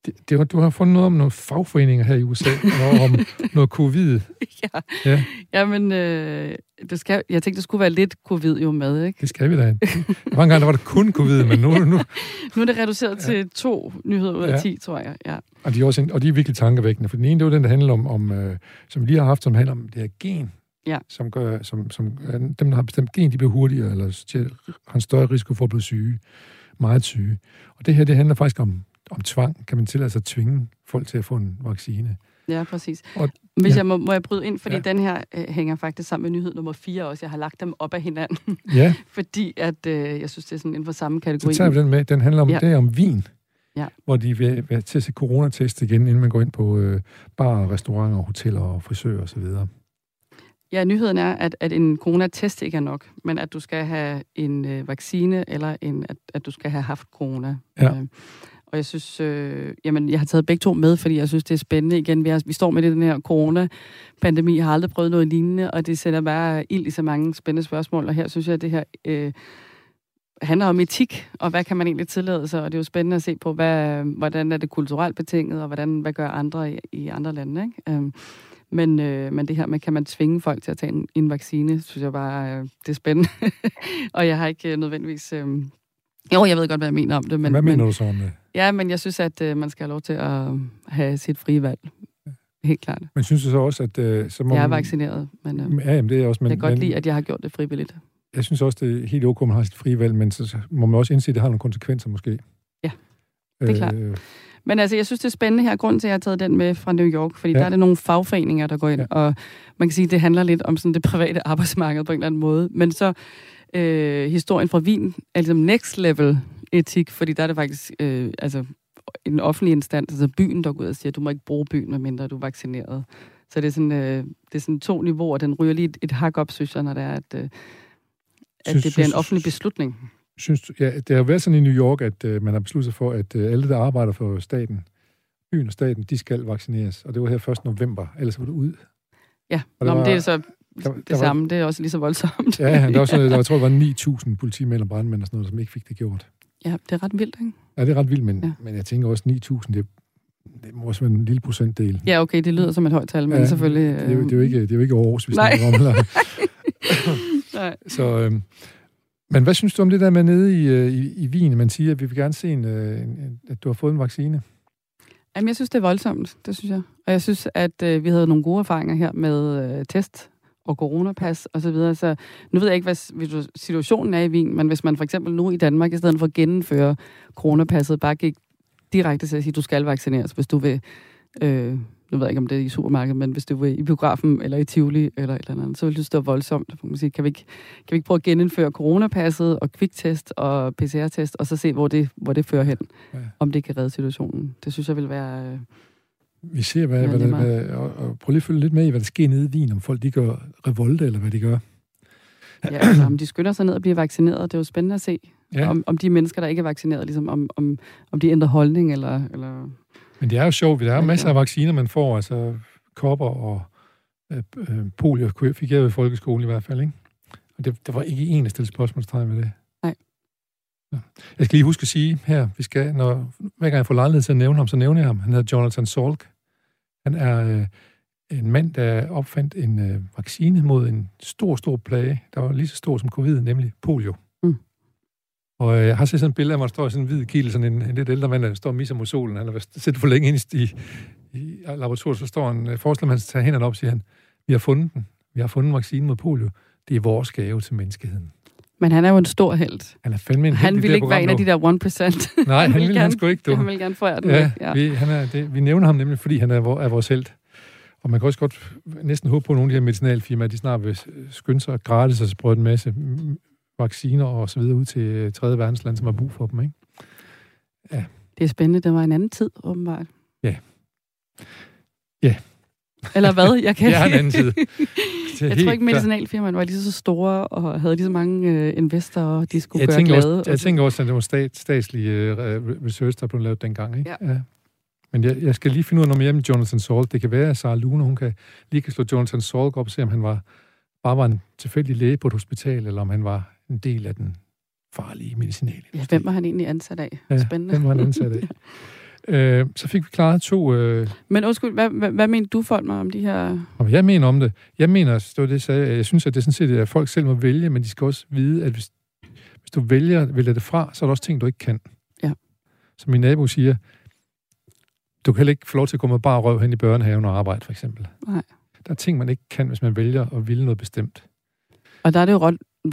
Det, det, du har fundet noget om nogle fagforeninger her i USA, og om noget covid. Ja, ja. Jamen, øh, det skal, jeg tænkte, det skulle være lidt covid jo med, ikke? Det skal vi da. Mange gange der var det kun covid, men nu... Nu, nu er det reduceret ja. til to nyheder ud af ja. ti, tror jeg. Ja. Og, de er også, og de er virkelig tankevækkende, for den ene, det var den, der handler om, om øh, som vi lige har haft, som handler om det her gen, ja. som gør, som, som, dem, der har bestemt gen, de bliver hurtigere, eller har en større risiko for at blive syge, meget syge. Og det her, det handler faktisk om, om tvang. Kan man tillade sig at tvinge folk til at få en vaccine? Ja, præcis. Og, Hvis ja. jeg må, må jeg bryde ind, fordi ja. den her øh, hænger faktisk sammen med nyhed nummer 4 også. Jeg har lagt dem op af hinanden. Ja. fordi at, øh, jeg synes, det er sådan inden for samme kategori. Så tager vi den med. Den handler om, ja. det er om vin. Ja. Hvor de vil være til at se coronatest igen, inden man går ind på øh, bar, restauranter, hoteller og frisører osv. Ja, nyheden er, at, at en coronatest ikke er nok, men at du skal have en øh, vaccine, eller en, at, at du skal have haft corona. Ja. Øh, og jeg synes, øh, jamen, jeg har taget begge to med, fordi jeg synes, det er spændende. Igen, vi, har, vi står med det, den her corona-pandemi, har aldrig prøvet noget lignende, og det sætter bare ild i så mange spændende spørgsmål. Og her synes jeg, at det her øh, handler om etik, og hvad kan man egentlig tillade sig? Og det er jo spændende at se på, hvad, hvordan er det kulturelt betinget, og hvordan, hvad gør andre i, i andre lande. Ikke? Øh, men, øh, men det her med, kan man tvinge folk til at tage en, en vaccine, synes jeg bare, øh, det er spændende. og jeg har ikke øh, nødvendigvis... Øh, jo, jeg ved godt, hvad jeg mener om det. Men, hvad mener men, du så om det? Ja, men jeg synes, at øh, man skal have lov til at have sit frie valg. Helt klart. Men synes du så også, at... Øh, så må jeg er vaccineret, men... Øh, ja, jamen, det er også... Men, jeg kan godt men, lide, at jeg har gjort det frivilligt. Jeg synes også, det er helt ok, at man har sit frie valg, men så må man også indse, at det har nogle konsekvenser måske. Ja, det er øh, klart. Men altså, jeg synes, det er spændende her. Grund til, at jeg har taget den med fra New York, fordi ja. der er det nogle fagforeninger, der går ind, ja. og man kan sige, det handler lidt om sådan det private arbejdsmarked på en eller anden måde. Men så øh, historien fra Wien er ligesom next level etik, fordi der er det faktisk øh, altså, en offentlig instans, altså byen, der går ud og siger, at du må ikke bruge byen, medmindre du er vaccineret. Så det er sådan, øh, det er sådan to niveauer. Den ryger lige et, et hak op, synes jeg, når det er, at, øh, at synes, det bliver en offentlig beslutning. Synes du, ja, det har været sådan i New York, at øh, man har besluttet sig for, at øh, alle, der arbejder for staten, byen og staten, de skal vaccineres. Og det var her 1. november, ellers var det ud. Ja, Nå, var, det er så der, det der samme. Var, det er også lige så voldsomt. Ja, der, var sådan, der, jeg tror, der var 9.000 politimænd og brandmænd og sådan noget, som ikke fik det gjort. Ja, det er ret vildt, ikke? Ja, det er ret vildt, men, ja. men jeg tænker også 9.000, det, det må også være en lille procentdel. Ja, okay, det lyder som et højt tal, men ja, selvfølgelig... Det er, jo, det, er jo ikke, det er jo ikke Aarhus, vi snakker om. Eller. Nej. Så, øhm, men hvad synes du om det der med nede i, øh, i, i Wien? Man siger, at vi vil gerne se, øh, en, en, at du har fået en vaccine. Jamen, jeg synes, det er voldsomt, det synes jeg. Og jeg synes, at øh, vi havde nogle gode erfaringer her med øh, test og coronapas og så videre. Så nu ved jeg ikke, hvad situationen er i Wien, men hvis man for eksempel nu i Danmark, i stedet for at gennemføre coronapasset, bare gik direkte til at sige, at du skal vaccineres, hvis du vil øh, nu ved jeg ikke, om det er i supermarkedet, men hvis du vil i biografen eller i Tivoli eller et eller andet, så vil det stå voldsomt. Man sige, kan, vi ikke, kan vi ikke prøve at genindføre coronapasset og kviktest og PCR-test, og så se, hvor det, hvor det fører hen, ja. om det kan redde situationen. Det synes jeg vil være... Øh, vi ser, hvad, hvad, der, hvad, og, og prøv lige at følge lidt med i, hvad der sker nede i Wien, om folk de gør revolte, eller hvad de gør. Ja, altså, om de skynder sig ned og bliver vaccineret, det er jo spændende at se. Ja. Om, om de mennesker, der ikke er vaccineret, ligesom om, om, om de ændrer holdning, eller, eller men det er jo sjovt, der er masser af vacciner, man får, altså kopper og øh, øh, polio fik jeg i folkeskolen i hvert fald, ikke? Og det, der var ikke en, der stillede spørgsmålstegn med det. Nej. Ja. Jeg skal lige huske at sige her, vi skal, når, hver gang jeg får lejlighed til at nævne ham, så nævner jeg ham. Han hedder Jonathan Salk. Han er øh, en mand, der opfandt en øh, vaccine mod en stor, stor plage, der var lige så stor som covid, nemlig polio. Og øh, jeg har set sådan et billede af mig, der står sådan en hvid kilde, sådan en, en lidt ældre mand, der står og misser mod solen. Han har siddet for længe ind i, i laboratoriet, så står han, øh, forestiller man sig, tager hænderne op siger han, vi har fundet den. Vi har fundet en vaccine mod polio. Det er vores gave til menneskeheden. Men han er jo en stor held. Han er fandme en Han vil ikke være en af de der 1%. Nej, han, han vil han sgu ikke, du. Han vil gerne få den. Ja, ja. Vi, han er, det, vi nævner ham nemlig, fordi han er, er vores held. Og man kan også godt næsten håbe på, at nogle af de her medicinalfirmaer, de snart vil skynde sig gratis og sprøjte en masse vacciner og så videre ud til øh, tredje verdensland, som har brug for dem, ikke? Ja. Det er spændende. Det var en anden tid, åbenbart. Ja. Ja. Eller hvad? Jeg kan ja, en anden tid. jeg tror ikke, medicinalfirmaerne var lige så store og havde lige så mange øh, investorer, de skulle jeg gøre glade. Også, jeg tænker også, at det var stat, statslige øh, research, der blev lavet dengang. Ikke? Ja. ja. Men jeg, jeg skal lige finde ud af noget mere om Jonathan Salk. Det kan være, at Sarah Lune, hun kan lige kan slå Jonathan Salk op og se, om han var, bare var en tilfældig læge på et hospital, eller om han var en del af den farlige medicinale. Ja, hvem var han egentlig ansat af? Ja, Spændende. hvem var han ansat af? øh, så fik vi klaret to... Øh... Men undskyld, hvad, hvad, hvad mener du, folk mig om de her... Jeg mener om det. Jeg mener, det var det, jeg sagde, jeg synes, at det er sådan set, at folk selv må vælge, men de skal også vide, at hvis, hvis du vælger at vælge det fra, så er der også ting, du ikke kan. Ja. Som min nabo siger, du kan heller ikke få lov til at gå med bare røv hen i børnehaven og arbejde, for eksempel. Nej. Der er ting, man ikke kan, hvis man vælger at ville noget bestemt. Og der er det jo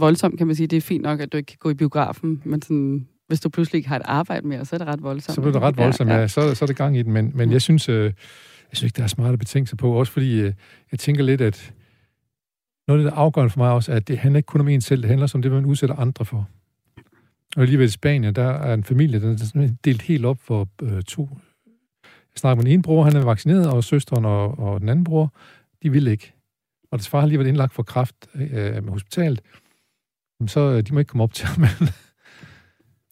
voldsomt, kan man sige. Det er fint nok, at du ikke kan gå i biografen, men sådan, hvis du pludselig ikke har et arbejde mere, så er det ret voldsomt. Så bliver det ret voldsomt, ja. ja. Så, så er det gang i den. Men, men jeg synes, øh, jeg synes ikke, der er smarte betingelser på. Også fordi øh, jeg tænker lidt, at noget af det, der afgørende for mig også, er, at det handler ikke kun om en selv, det handler om det, man udsætter andre for. Og lige ved Spanien, der er en familie, der er delt helt op for øh, to. Jeg snakker med den ene bror, han er vaccineret, og søsteren og, og den anden bror, de vil ikke. Og det far har lige været indlagt for kræft øh, med hospitalet så øh, de må ikke komme op til ham.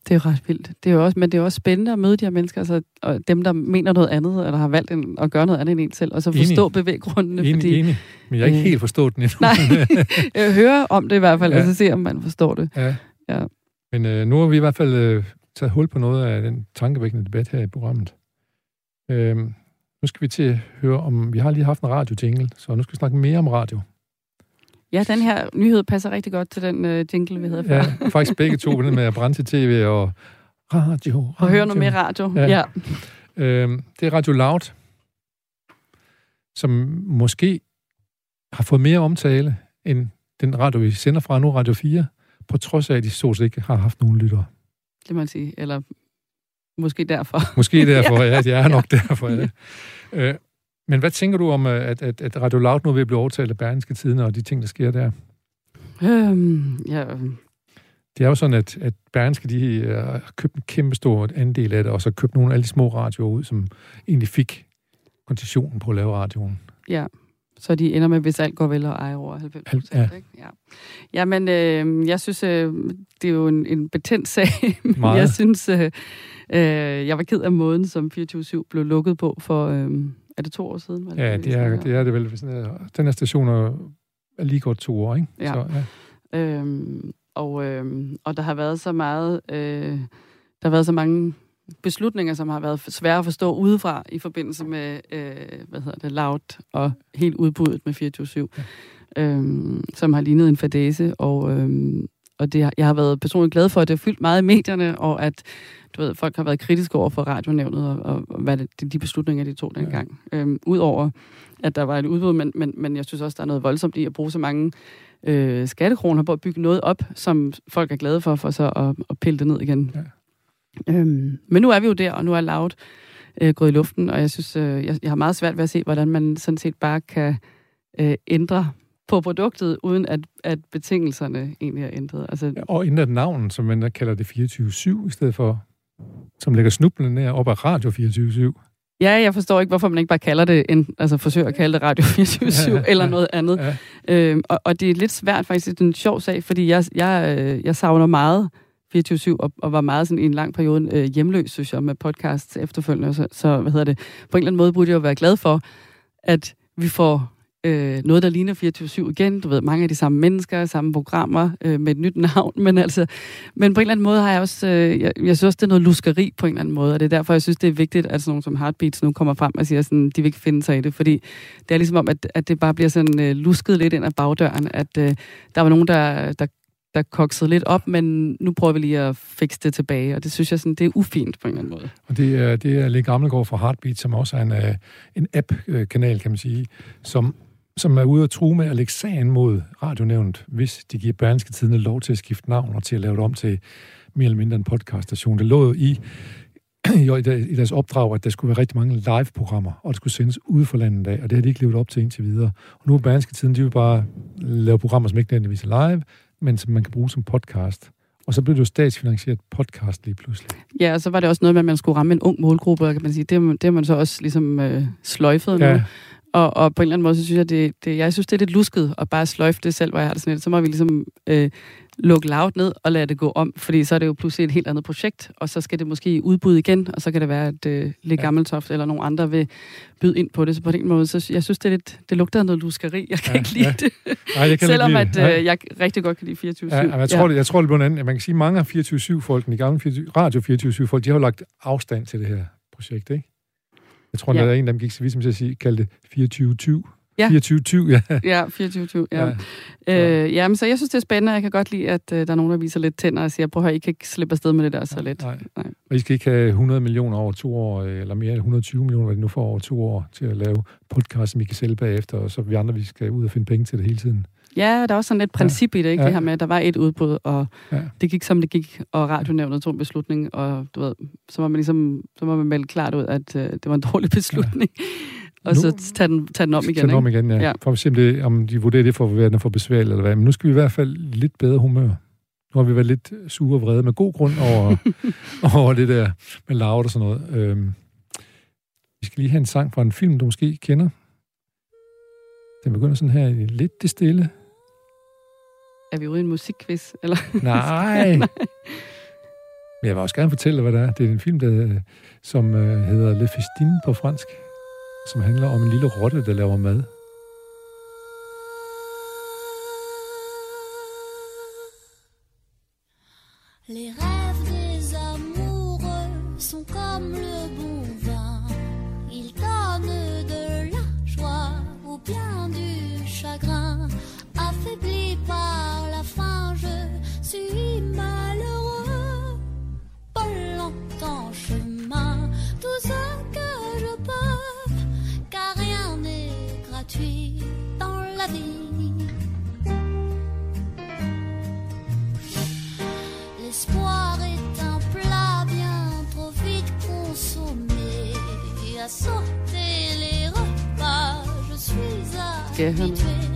det er ret vildt. Det er jo også, men det er også spændende at møde de her mennesker, altså, og dem, der mener noget andet, eller har valgt en, at gøre noget andet end en selv, og så forstå enig. bevæggrundene. Enig, fordi, enig. Men jeg har ikke øh, helt forstået den endnu. Nej, jeg hører om det i hvert fald, ja. og så se, om man forstår det. Ja. ja. Men øh, nu har vi i hvert fald øh, taget hul på noget af den tankevækkende debat her i programmet. Øh, nu skal vi til at høre om... Vi har lige haft en radio-jingle, så nu skal vi snakke mere om radio. Ja, den her nyhed passer rigtig godt til den uh, jingle, vi havde før. Ja, faktisk begge to, med at brænde til tv og radio. radio. Og høre noget mere radio, ja. ja. Øhm, det er Radio Loud, som måske har fået mere omtale end den radio, vi sender fra nu, Radio 4, på trods af, at de så ikke har haft nogen lyttere. Det må man sige, eller måske derfor. Måske derfor, ja, det er nok derfor, ja. Øh, men hvad tænker du om, øh, at, at, at Radio Loud nu vil blive overtalt af Berlingske Tiden og de ting, der sker der? Øhm, ja. Det er jo sådan, at, at Berlingske de øh, har købt en kæmpe stor andel af det, og så købt nogle af alle de små radioer ud, som egentlig fik koncessionen på at lave radioen. Ja, Så de ender med, hvis alt går vel, og ejer over 90 procent. Ja. Ikke? Ja. Jamen, øh, jeg synes, øh, det er jo en, en betændt sag. Meget. jeg synes, øh, øh, jeg var ked af måden, som 24-7 blev lukket på for, øh, er det to år siden? Var det, ja, det er, det er det vel. Den her station er lige godt to år, ikke? Ja. Så, ja. Øhm, og, øh, og der har været så meget, øh, der har været så mange beslutninger, som har været svære at forstå udefra i forbindelse med, øh, hvad hedder det, Loud og helt udbuddet med 24-7, ja. øhm, som har lignet en fadese, og, øhm, og det, jeg har været personligt glad for, at det har fyldt meget i medierne, og at du ved, folk har været kritiske over for radionævnet, og, og, og hvad det, de beslutninger, de tog dengang. Ja. Øhm, Udover at der var et udbud, men, men, men jeg synes også, der er noget voldsomt i at bruge så mange øh, skattekroner på at bygge noget op, som folk er glade for, for så at, at pille det ned igen. Ja. Øhm, men nu er vi jo der, og nu er Loud øh, gået i luften, og jeg synes, øh, jeg, jeg har meget svært ved at se, hvordan man sådan set bare kan øh, ændre på produktet, uden at, at betingelserne egentlig er ændret. Altså, og ændre navnet, som man kalder det 24-7, i stedet for, som lægger snublende ned op af Radio 24-7. Ja, jeg forstår ikke, hvorfor man ikke bare kalder det, en, altså forsøger at kalde det Radio 24 ja, eller noget andet. Ja. Øhm, og, og det er lidt svært faktisk, det er en sjov sag, fordi jeg, jeg, øh, jeg savner meget 24-7, og, og var meget sådan i en lang periode øh, hjemløs, synes jeg, med podcasts efterfølgende. Så, så, hvad hedder det, på en eller anden måde burde jeg jo være glad for, at vi får øh, noget, der ligner 24-7 igen. Du ved, mange af de samme mennesker, samme programmer øh, med et nyt navn. Men, altså, men på en eller anden måde har jeg også... Øh, jeg, jeg synes også, det er noget luskeri på en eller anden måde. Og det er derfor, jeg synes, det er vigtigt, at sådan nogle som Heartbeats nu kommer frem og siger, sådan, de vil ikke finde sig i det. Fordi det er ligesom om, at, at det bare bliver sådan øh, lusket lidt ind ad bagdøren. At øh, der var nogen, der, der der koksede lidt op, men nu prøver vi lige at fikse det tilbage, og det synes jeg sådan, det er ufint på en eller anden måde. Og det er, det er Le Gammelgaard fra Heartbeat, som også er en, øh, en app-kanal, kan man sige, som som er ude at true med at lægge sagen mod radionævnt, hvis de giver Berlingske Tidene lov til at skifte navn og til at lave det om til mere eller mindre en podcaststation. Det lå i, i deres opdrag, at der skulle være rigtig mange live-programmer, og det skulle sendes ud for landet af, og det har de ikke levet op til indtil videre. Og nu er Berlingske Tiden, de vil bare lave programmer, som ikke nødvendigvis er live, men som man kan bruge som podcast. Og så blev det jo statsfinansieret podcast lige pludselig. Ja, og så var det også noget med, at man skulle ramme en ung målgruppe, kan man sige. Det, det har man så også ligesom øh, sløjfet ja. nu. Og, og på en eller anden måde, så synes jeg, det, det, jeg synes, det er lidt lusket at bare sløjfe det selv, hvor jeg har det sådan lidt. Så må vi ligesom øh, lukke loud ned og lade det gå om, fordi så er det jo pludselig et helt andet projekt, og så skal det måske udbud igen, og så kan det være, at øh, Le Gammeltoft eller nogen andre vil byde ind på det. Så på den måde, så jeg synes, det, er lidt, det lugter af noget luskeri. Jeg kan ja, ikke lide ja. det. Nej, jeg kan Selvom lide at, øh, jeg rigtig godt kan lide 24 ja, jeg, tror, ja. det, jeg tror, det en anden. Man kan sige, mange af 24-7-folkene, de gamle 24, Radio 24-7-folk, de har jo lagt afstand til det her projekt, ikke? Jeg tror, ja. der er en, der gik så vidt som til at sige, kaldte det 24-20. Ja. 24-20, ja. Ja, 24-20, ja. ja. Øh, jamen, så jeg synes, det er spændende, jeg kan godt lide, at øh, der er nogen, der viser lidt tænder og siger, prøv at høre, I kan ikke slippe afsted med det der så ja, lidt. Nej. nej. Og I skal ikke have 100 millioner over to år, eller mere end 120 millioner, hvad det nu får over to år, til at lave podcast, som I kan sælge bagefter, og så vi andre, vi skal ud og finde penge til det hele tiden. Ja, der er også sådan et princip ja. i det, ikke? Ja. Det her med, at der var et udbud, og ja. det gik som det gik, og radionævnet tog en beslutning, og du ved, så må man ligesom, så må man melde klart ud, at øh, det var en dårlig beslutning. Ja. og nu, så tage den, tage den om igen. Tage den om igen, ja. ja. For at se, om, det, om de vurderer det for at være for besværligt eller hvad. Men nu skal vi i hvert fald lidt bedre humør. Nu har vi været lidt sure og vrede med god grund over, over det der med lavet og sådan noget. Øhm, vi skal lige have en sang fra en film, du måske kender. Den begynder sådan her lidt det stille. Er vi ude i en musikquiz? Eller? Nej. Nej. Men jeg vil også gerne fortælle, hvad det er. Det er en film, der, som øh, hedder Le Festine på fransk, som handler om en lille rotte, der laver mad. Les dear Herman.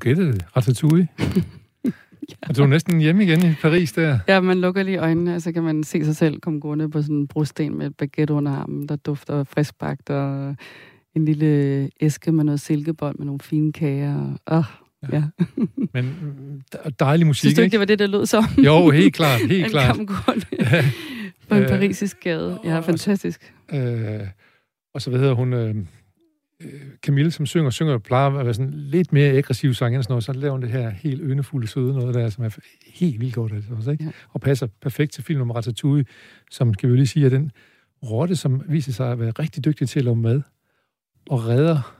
Gættede det. Ratatouille. ja. du er næsten hjemme igen i Paris der. Ja, man lukker lige øjnene, og så kan man se sig selv komme gående på sådan en brosten med et baguette under armen, der dufter friskbagt, og en lille æske med noget silkebold med nogle fine kager. Oh, ja. ja. Men dejlig musik, Synes du ikke, det var det, der lød som? Jo, helt klart, helt klart. En på en øh, parisisk gade. Ja, fantastisk. Øh, og så hvad hedder hun... Øh, øh, Camille, som synger, synger plejer at være sådan lidt mere aggressiv sang end sådan noget, så laver hun det her helt ynefulde søde noget der, som er helt vildt godt altså også, ikke? Ja. Og passer perfekt til filmen om Ratatouille, som, skal vi lige sige, er den rotte, som viser sig at være rigtig dygtig til at lave mad, og redder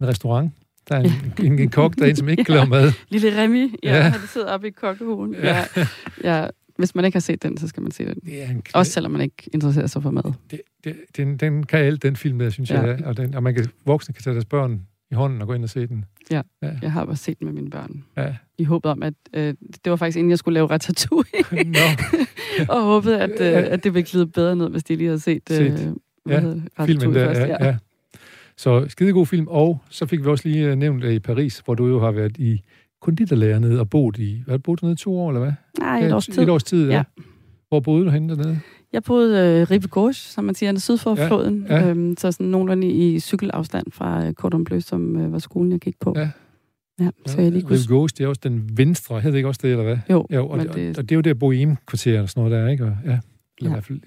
en restaurant. Der er en, en, en kok, der er en, som ikke ja. lave mad. Lille Remy, ja, ja. han sidder oppe i kokkehulen. Ja. Ja. ja hvis man ikke har set den, så skal man se den. Det er en Også selvom man ikke interesserer sig for mad. Det, det, den, den kan alt, den film der, synes ja. jeg. Og, den, og man kan, voksne kan tage deres børn i hånden og gå ind og se den. Ja, ja. jeg har bare set den med mine børn. Ja. I håbet om, at øh, det var faktisk inden jeg skulle lave ratatouille. no. og håbede, at, øh, at det ville glide bedre ned, hvis de lige havde set, øh, set. Ja, filmen der, først. Ja, ja. ja. Så skidegod film, og så fik vi også lige øh, nævnt i Paris, hvor du jo har været i konditorlærer nede og boet i... Hvad boet du nede to år, eller hvad? Nej, et års tid. Et års tid, ja. ja. Hvor boede du henne dernede? Jeg boede øh, Rive Gauche, som man siger, syd for ja, floden. Ja. Øhm, så sådan nogenlunde i cykelafstand fra øh, Cordon Bleu, som øh, var skolen, jeg gik på. Ja. Ja, så jeg lige kunne... Rive Gauche, det er også den venstre, hedder det ikke også det, eller hvad? Jo. jo og, det... og, det er jo der Bohème-kvarter og sådan noget der, ikke? Og, ja. Eller ja. i hvert fald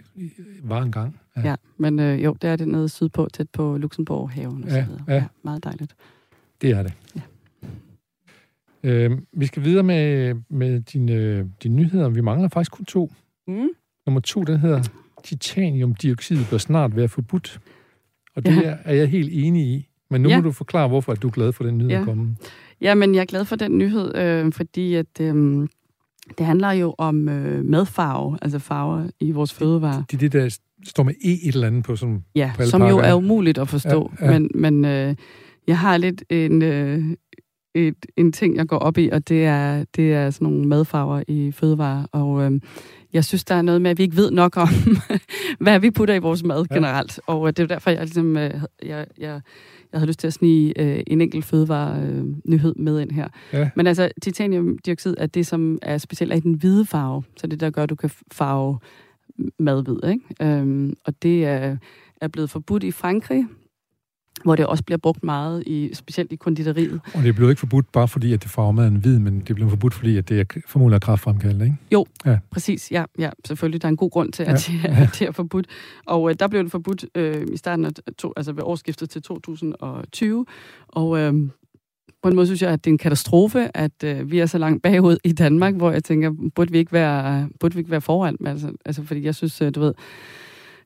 var en gang. Ja, ja men øh, jo, det er det nede sydpå, tæt på Luxembourg-haven og ja, så videre. Ja. ja, meget dejligt. Det er det. Ja. Øh, vi skal videre med, med dine, dine nyheder. Vi mangler faktisk kun to. Mm. Nummer to, den hedder titaniumdioxid bør snart være forbudt. Og det ja. er jeg helt enig i. Men nu ja. må du forklare, hvorfor du er glad for den nyhed ja. komme. Ja, men jeg er glad for den nyhed, øh, fordi at, øh, det handler jo om øh, madfarve, altså farver i vores fødevarer. Det er det, der står med E et eller andet på, som Ja, på som jo er umuligt at forstå. Ja, ja. Men, men øh, jeg har lidt en, øh, et, en ting, jeg går op i, og det er, det er sådan nogle madfarver i fødevarer. Og øh, jeg synes, der er noget med, at vi ikke ved nok om, hvad vi putter i vores mad ja. generelt. Og øh, det er derfor, jeg, ligesom, øh, jeg, jeg, jeg havde lyst til at snige øh, en enkelt fødevare-nyhed øh, med ind her. Ja. Men altså, titaniumdioxid er det, som er specielt i den hvide farve. Så det, der gør, at du kan farve mad hvid. Ikke? Øhm, og det er, er blevet forbudt i Frankrig, hvor det også bliver brugt meget, i, specielt i konditoriet. Og det blev ikke forbudt bare fordi, at det farver maden hvid, men det blev forbudt fordi, at det er formodentlig er kraftfremkaldende, ikke? Jo, ja. præcis. Ja, ja, selvfølgelig. Der er en god grund til, at, ja. det, at det er forbudt. Og øh, der blev det forbudt øh, i starten af to, altså ved årsskiftet til 2020. Og øh, på en måde synes jeg, at det er en katastrofe, at øh, vi er så langt bagud i Danmark, hvor jeg tænker, burde vi ikke være, burde vi ikke være foran? Altså, altså fordi jeg synes, øh, du ved,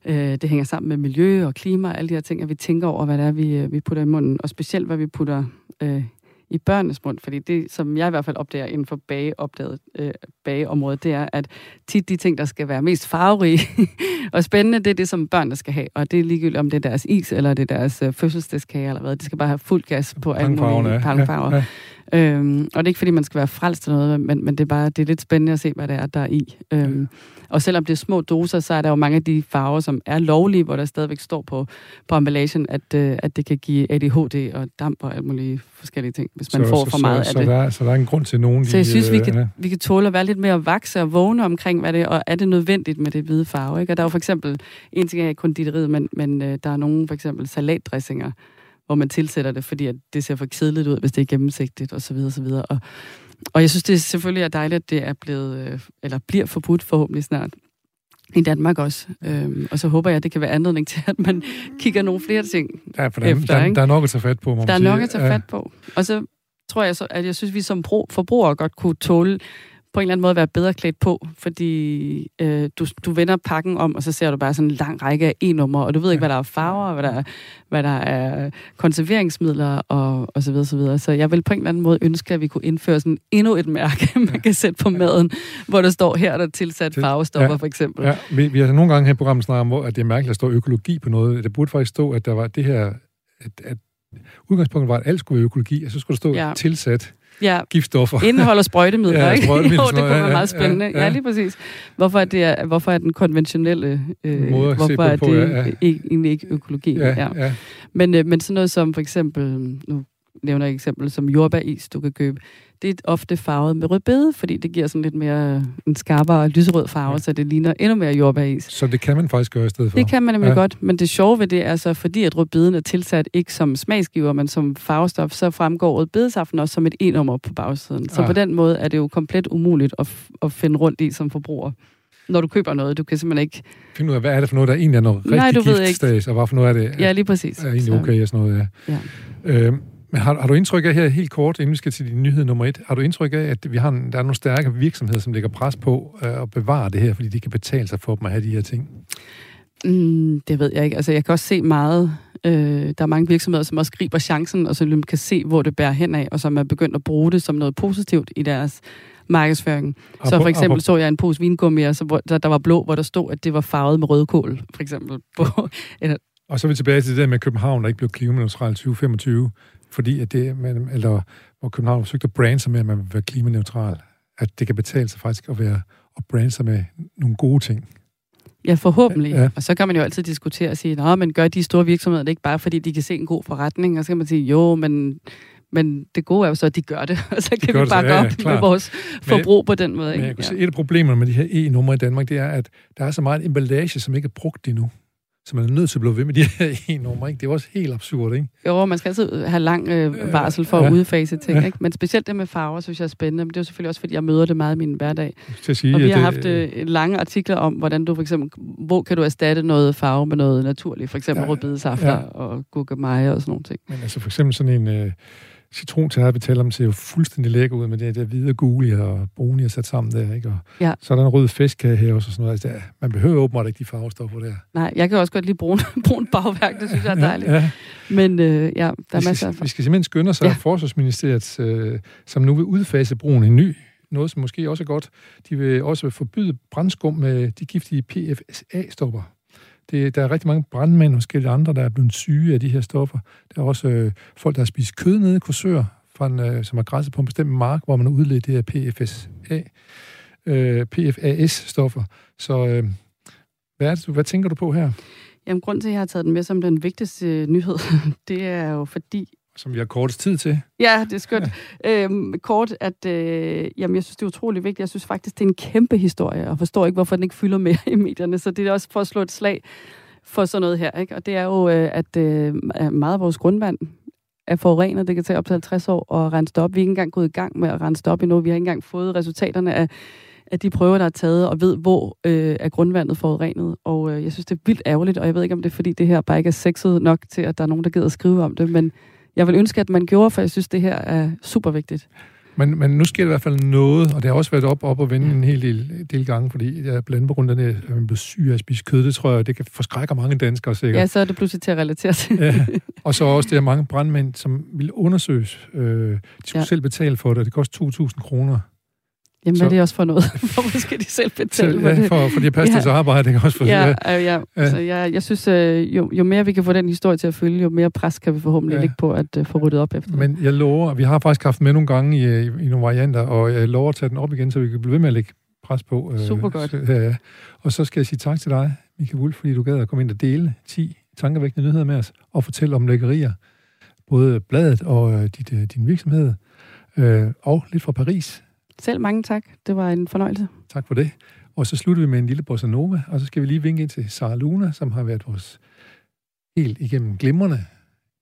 Øh, det hænger sammen med miljø og klima og alle de her ting, at vi tænker over, hvad det er, vi, øh, vi putter i munden. Og specielt, hvad vi putter øh, i børnenes mund. Fordi det, som jeg i hvert fald opdager inden for bageopdaget, øh, bageområdet, det er, at tit de ting, der skal være mest farverige og spændende, det er det, som børnene skal have. Og det er ligegyldigt, om det er deres is, eller det er deres øh, fødselsdagskage, eller hvad. De skal bare have fuld gas på alle mulige pangfarver. Ja, ja. Øhm, og det er ikke, fordi man skal være frelst eller noget, men, men det er bare det er lidt spændende at se, hvad det er, der er i. Øhm, og selvom det er små doser, så er der jo mange af de farver, som er lovlige, hvor der stadigvæk står på, på emballagen, at, øh, at det kan give ADHD og damp og alt mulige forskellige ting, hvis man så, får så, for meget så, af så det. Der, så der er en grund til nogen... Så jeg synes, vi, kan, ja. vi kan tåle at være lidt mere vakse og vågne omkring, hvad det er, og er det nødvendigt med det hvide farve? Ikke? Og der er jo for eksempel, en ting er konditoriet, men, men øh, der er nogle for eksempel salatdressinger, hvor man tilsætter det, fordi at det ser for kedeligt ud, hvis det er gennemsigtigt osv. osv. Og, og jeg synes, det selvfølgelig er dejligt, at det er blevet, øh, eller bliver forbudt forhåbentlig snart i Danmark også. Øhm, og så håber jeg, at det kan være anledning til, at man kigger nogle flere ting ja, for der, efter. Der, der er nok at tage fat på, må Der er nok at tage fat på. Og så tror jeg, så, at jeg synes, at vi som forbrugere godt kunne tåle på en eller anden måde være bedre klædt på, fordi øh, du, du vender pakken om, og så ser du bare sådan en lang række af e-numre, og du ved ikke, hvad der er farver, hvad der er, hvad der er konserveringsmidler, og, og så videre, så videre. Så jeg vil på en eller anden måde ønske, at vi kunne indføre sådan endnu et mærke, man kan sætte på maden, hvor der står her, der er tilsat farvestoffer, ja, for eksempel. Ja, vi, vi har nogle gange her i programmet snakket om, at det er mærkeligt, at der står økologi på noget. Det burde faktisk stå, at der var det her, at, at udgangspunktet var, at alt skulle være økologi, og så skulle der stå ja. tilsat ja. giftstoffer. Indeholder sprøjtemidler, ja, ikke? Sprøjtemidler, jo, det kunne være meget spændende. Ja, ja. ja, lige præcis. Hvorfor er, det hvorfor er den konventionelle... Øh, Måde hvorfor er det på, ja, ja. egentlig ikke økologi? Ja, ja. Ja. Men, øh, men sådan noget som for eksempel... Nu nævner et eksempel som jordbæris, du kan købe. Det er ofte farvet med rødbede, fordi det giver sådan lidt mere en skarpere lyserød farve, ja. så det ligner endnu mere jordbæris. Så det kan man faktisk gøre i stedet for? Det kan man nemlig ja. godt, men det sjove ved det er så, fordi at rødbeden er tilsat ikke som smagsgiver, men som farvestof, så fremgår rødbedesaften også som et e-nummer på bagsiden. Så ja. på den måde er det jo komplet umuligt at, at finde rundt i som forbruger når du køber noget. Du kan simpelthen ikke... Finde ud af, hvad er det for noget, der egentlig er noget Nej, rigtig giftstas, og hvad for noget er det? Ja, lige præcis. Er egentlig okay og sådan noget, ja. ja. Øh, men har, har du indtryk af her helt kort, inden vi skal til din nyhed nummer et, har du indtryk af, at vi har en, der er nogle stærke virksomheder, som lægger pres på øh, at bevare det her, fordi de kan betale sig for dem at have de her ting? Mm, det ved jeg ikke. Altså, jeg kan også se meget... Øh, der er mange virksomheder, som også griber chancen, og så kan se, hvor det bærer hen af, og som er begyndt at bruge det som noget positivt i deres markedsføring. Så for eksempel så jeg en pose vingummi, så, hvor, der, der var blå, hvor der stod, at det var farvet med rødkål, for eksempel. På, eller, og så er vi tilbage til det der med København, der ikke blev klimaneutral 2025, fordi at det, man, eller hvor København forsøgte at brande sig med, at man vil være klimaneutral. At det kan betale sig faktisk at være at brande sig med nogle gode ting. Ja, forhåbentlig. Ja. Og så kan man jo altid diskutere og sige, at men gør de store virksomheder det ikke bare, fordi de kan se en god forretning? Og så kan man sige, jo, men men det gode er jo så, at de gør det, og så kan de vi bare gå ja, ja, med vores forbrug men, på den måde. Ikke? Men jeg kunne ja. se, et af problemerne med de her e-numre i Danmark, det er, at der er så meget emballage, som ikke er brugt endnu. Så man er nødt til at blive ved med de her e-numre, ikke? Det er også helt absurd, ikke? Jo, man skal altid have lang øh, varsel for ja. at udfase ting, ja. ikke? Men specielt det med farver, synes jeg er spændende. Men det er jo selvfølgelig også, fordi jeg møder det meget i min hverdag. Til sige, og vi har det, haft øh, lange artikler om, hvordan du for eksempel, hvor kan du erstatte noget farve med noget naturligt? For eksempel ja. rødbedesafter ja. og gurkemeje og sådan nogle ting. Men altså for eksempel sådan en... Øh, citrontærte, vi taler om, ser jo fuldstændig lækker ud med det der hvide gule og brune, sat sammen der, ikke? Og ja. så er der en rød fisk her også og sådan noget. Altså, man behøver åbenbart ikke de farvestoffer der. Nej, jeg kan også godt lide brun, brun bagværk, det synes jeg er dejligt. Ja, ja. Men øh, ja, der er vi masser af... Vi skal simpelthen skynde os, ja. Forsvarsministeriet, øh, som nu vil udfase brugen en ny noget, som måske også er godt. De vil også forbyde brændskum med de giftige PFSA-stoffer. Det, der er rigtig mange brandmænd og forskellige andre, der er blevet syge af de her stoffer. Der er også øh, folk, der har spist kød nede i Korsør, fra en, øh, som har græsset på en bestemt mark, hvor man har udledt det her PFSA, øh, PFAS-stoffer. Så øh, hvad, er det, hvad tænker du på her? Jamen, grund til, at jeg har taget den med som den vigtigste øh, nyhed, det er jo fordi, som vi har kortest tid til. Ja, det er skønt. Ja. Øhm, kort, at øh, jamen, jeg synes, det er utrolig vigtigt. Jeg synes faktisk, det er en kæmpe historie, og forstår ikke, hvorfor den ikke fylder mere i medierne. Så det er også for at slå et slag for sådan noget her. Ikke? Og det er jo, øh, at øh, meget af vores grundvand er forurenet. Det kan tage op til 50 år at rense op. Vi er ikke engang gået i gang med at rense op endnu. Vi har ikke engang fået resultaterne af, af de prøver, der er taget, og ved, hvor øh, er grundvandet forurenet. Og øh, jeg synes, det er vildt ærgerligt, og jeg ved ikke, om det er, fordi det her bare ikke er sexet nok til, at der er nogen, der gider at skrive om det, men jeg vil ønske, at man gjorde, for jeg synes, det her er super vigtigt. Men, men nu sker der i hvert fald noget, og det har også været op, op og vende en hel del, del gange, fordi jeg blandt på grund af, at man bliver syg af at spise kød, det tror jeg, det kan forskrække mange danskere sikkert. Ja, så er det pludselig til at relatere til. ja. Og så også det er mange brandmænd, som vil undersøges. Øh, de skulle ja. selv betale for det, det koster 2.000 kroner. Jamen, hvad er det også for noget? Hvorfor skal de selv betale selv, for ja, det? For, for de har passet ja. sig arbejde, ikke også? For, ja, ja, ja. ja. Altså, jeg, jeg synes, øh, jo, jo mere vi kan få den historie til at følge, jo mere pres kan vi forhåbentlig ja. lægge på at uh, få ryddet op efter Men jeg lover, vi har faktisk haft med nogle gange i, i, i nogle varianter, og jeg lover at tage den op igen, så vi kan blive ved med at lægge pres på. Øh, Super godt. Så, ja, ja. Og så skal jeg sige tak til dig, Michael Wulf, fordi du gad at komme ind og dele 10 tankevækkende nyheder med os, og fortælle om lækkerier. Både bladet og øh, dit, øh, din virksomhed, øh, og lidt fra Paris. Selv mange tak. Det var en fornøjelse. Tak for det. Og så slutter vi med en lille bossa nova, og så skal vi lige vinke ind til Sara Luna, som har været vores helt igennem glimrende,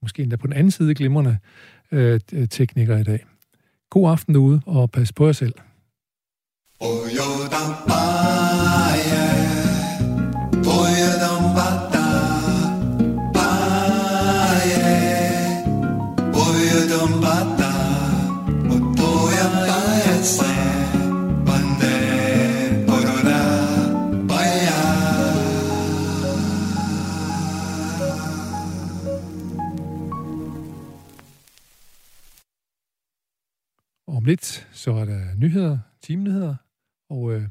måske endda på den anden side glimrende, øh, tekniker i dag. God aften derude, og pas på jer selv. Oh, Om lidt, så er der nyheder, timenyheder, og øh,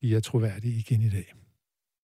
vi er troværdige igen i dag.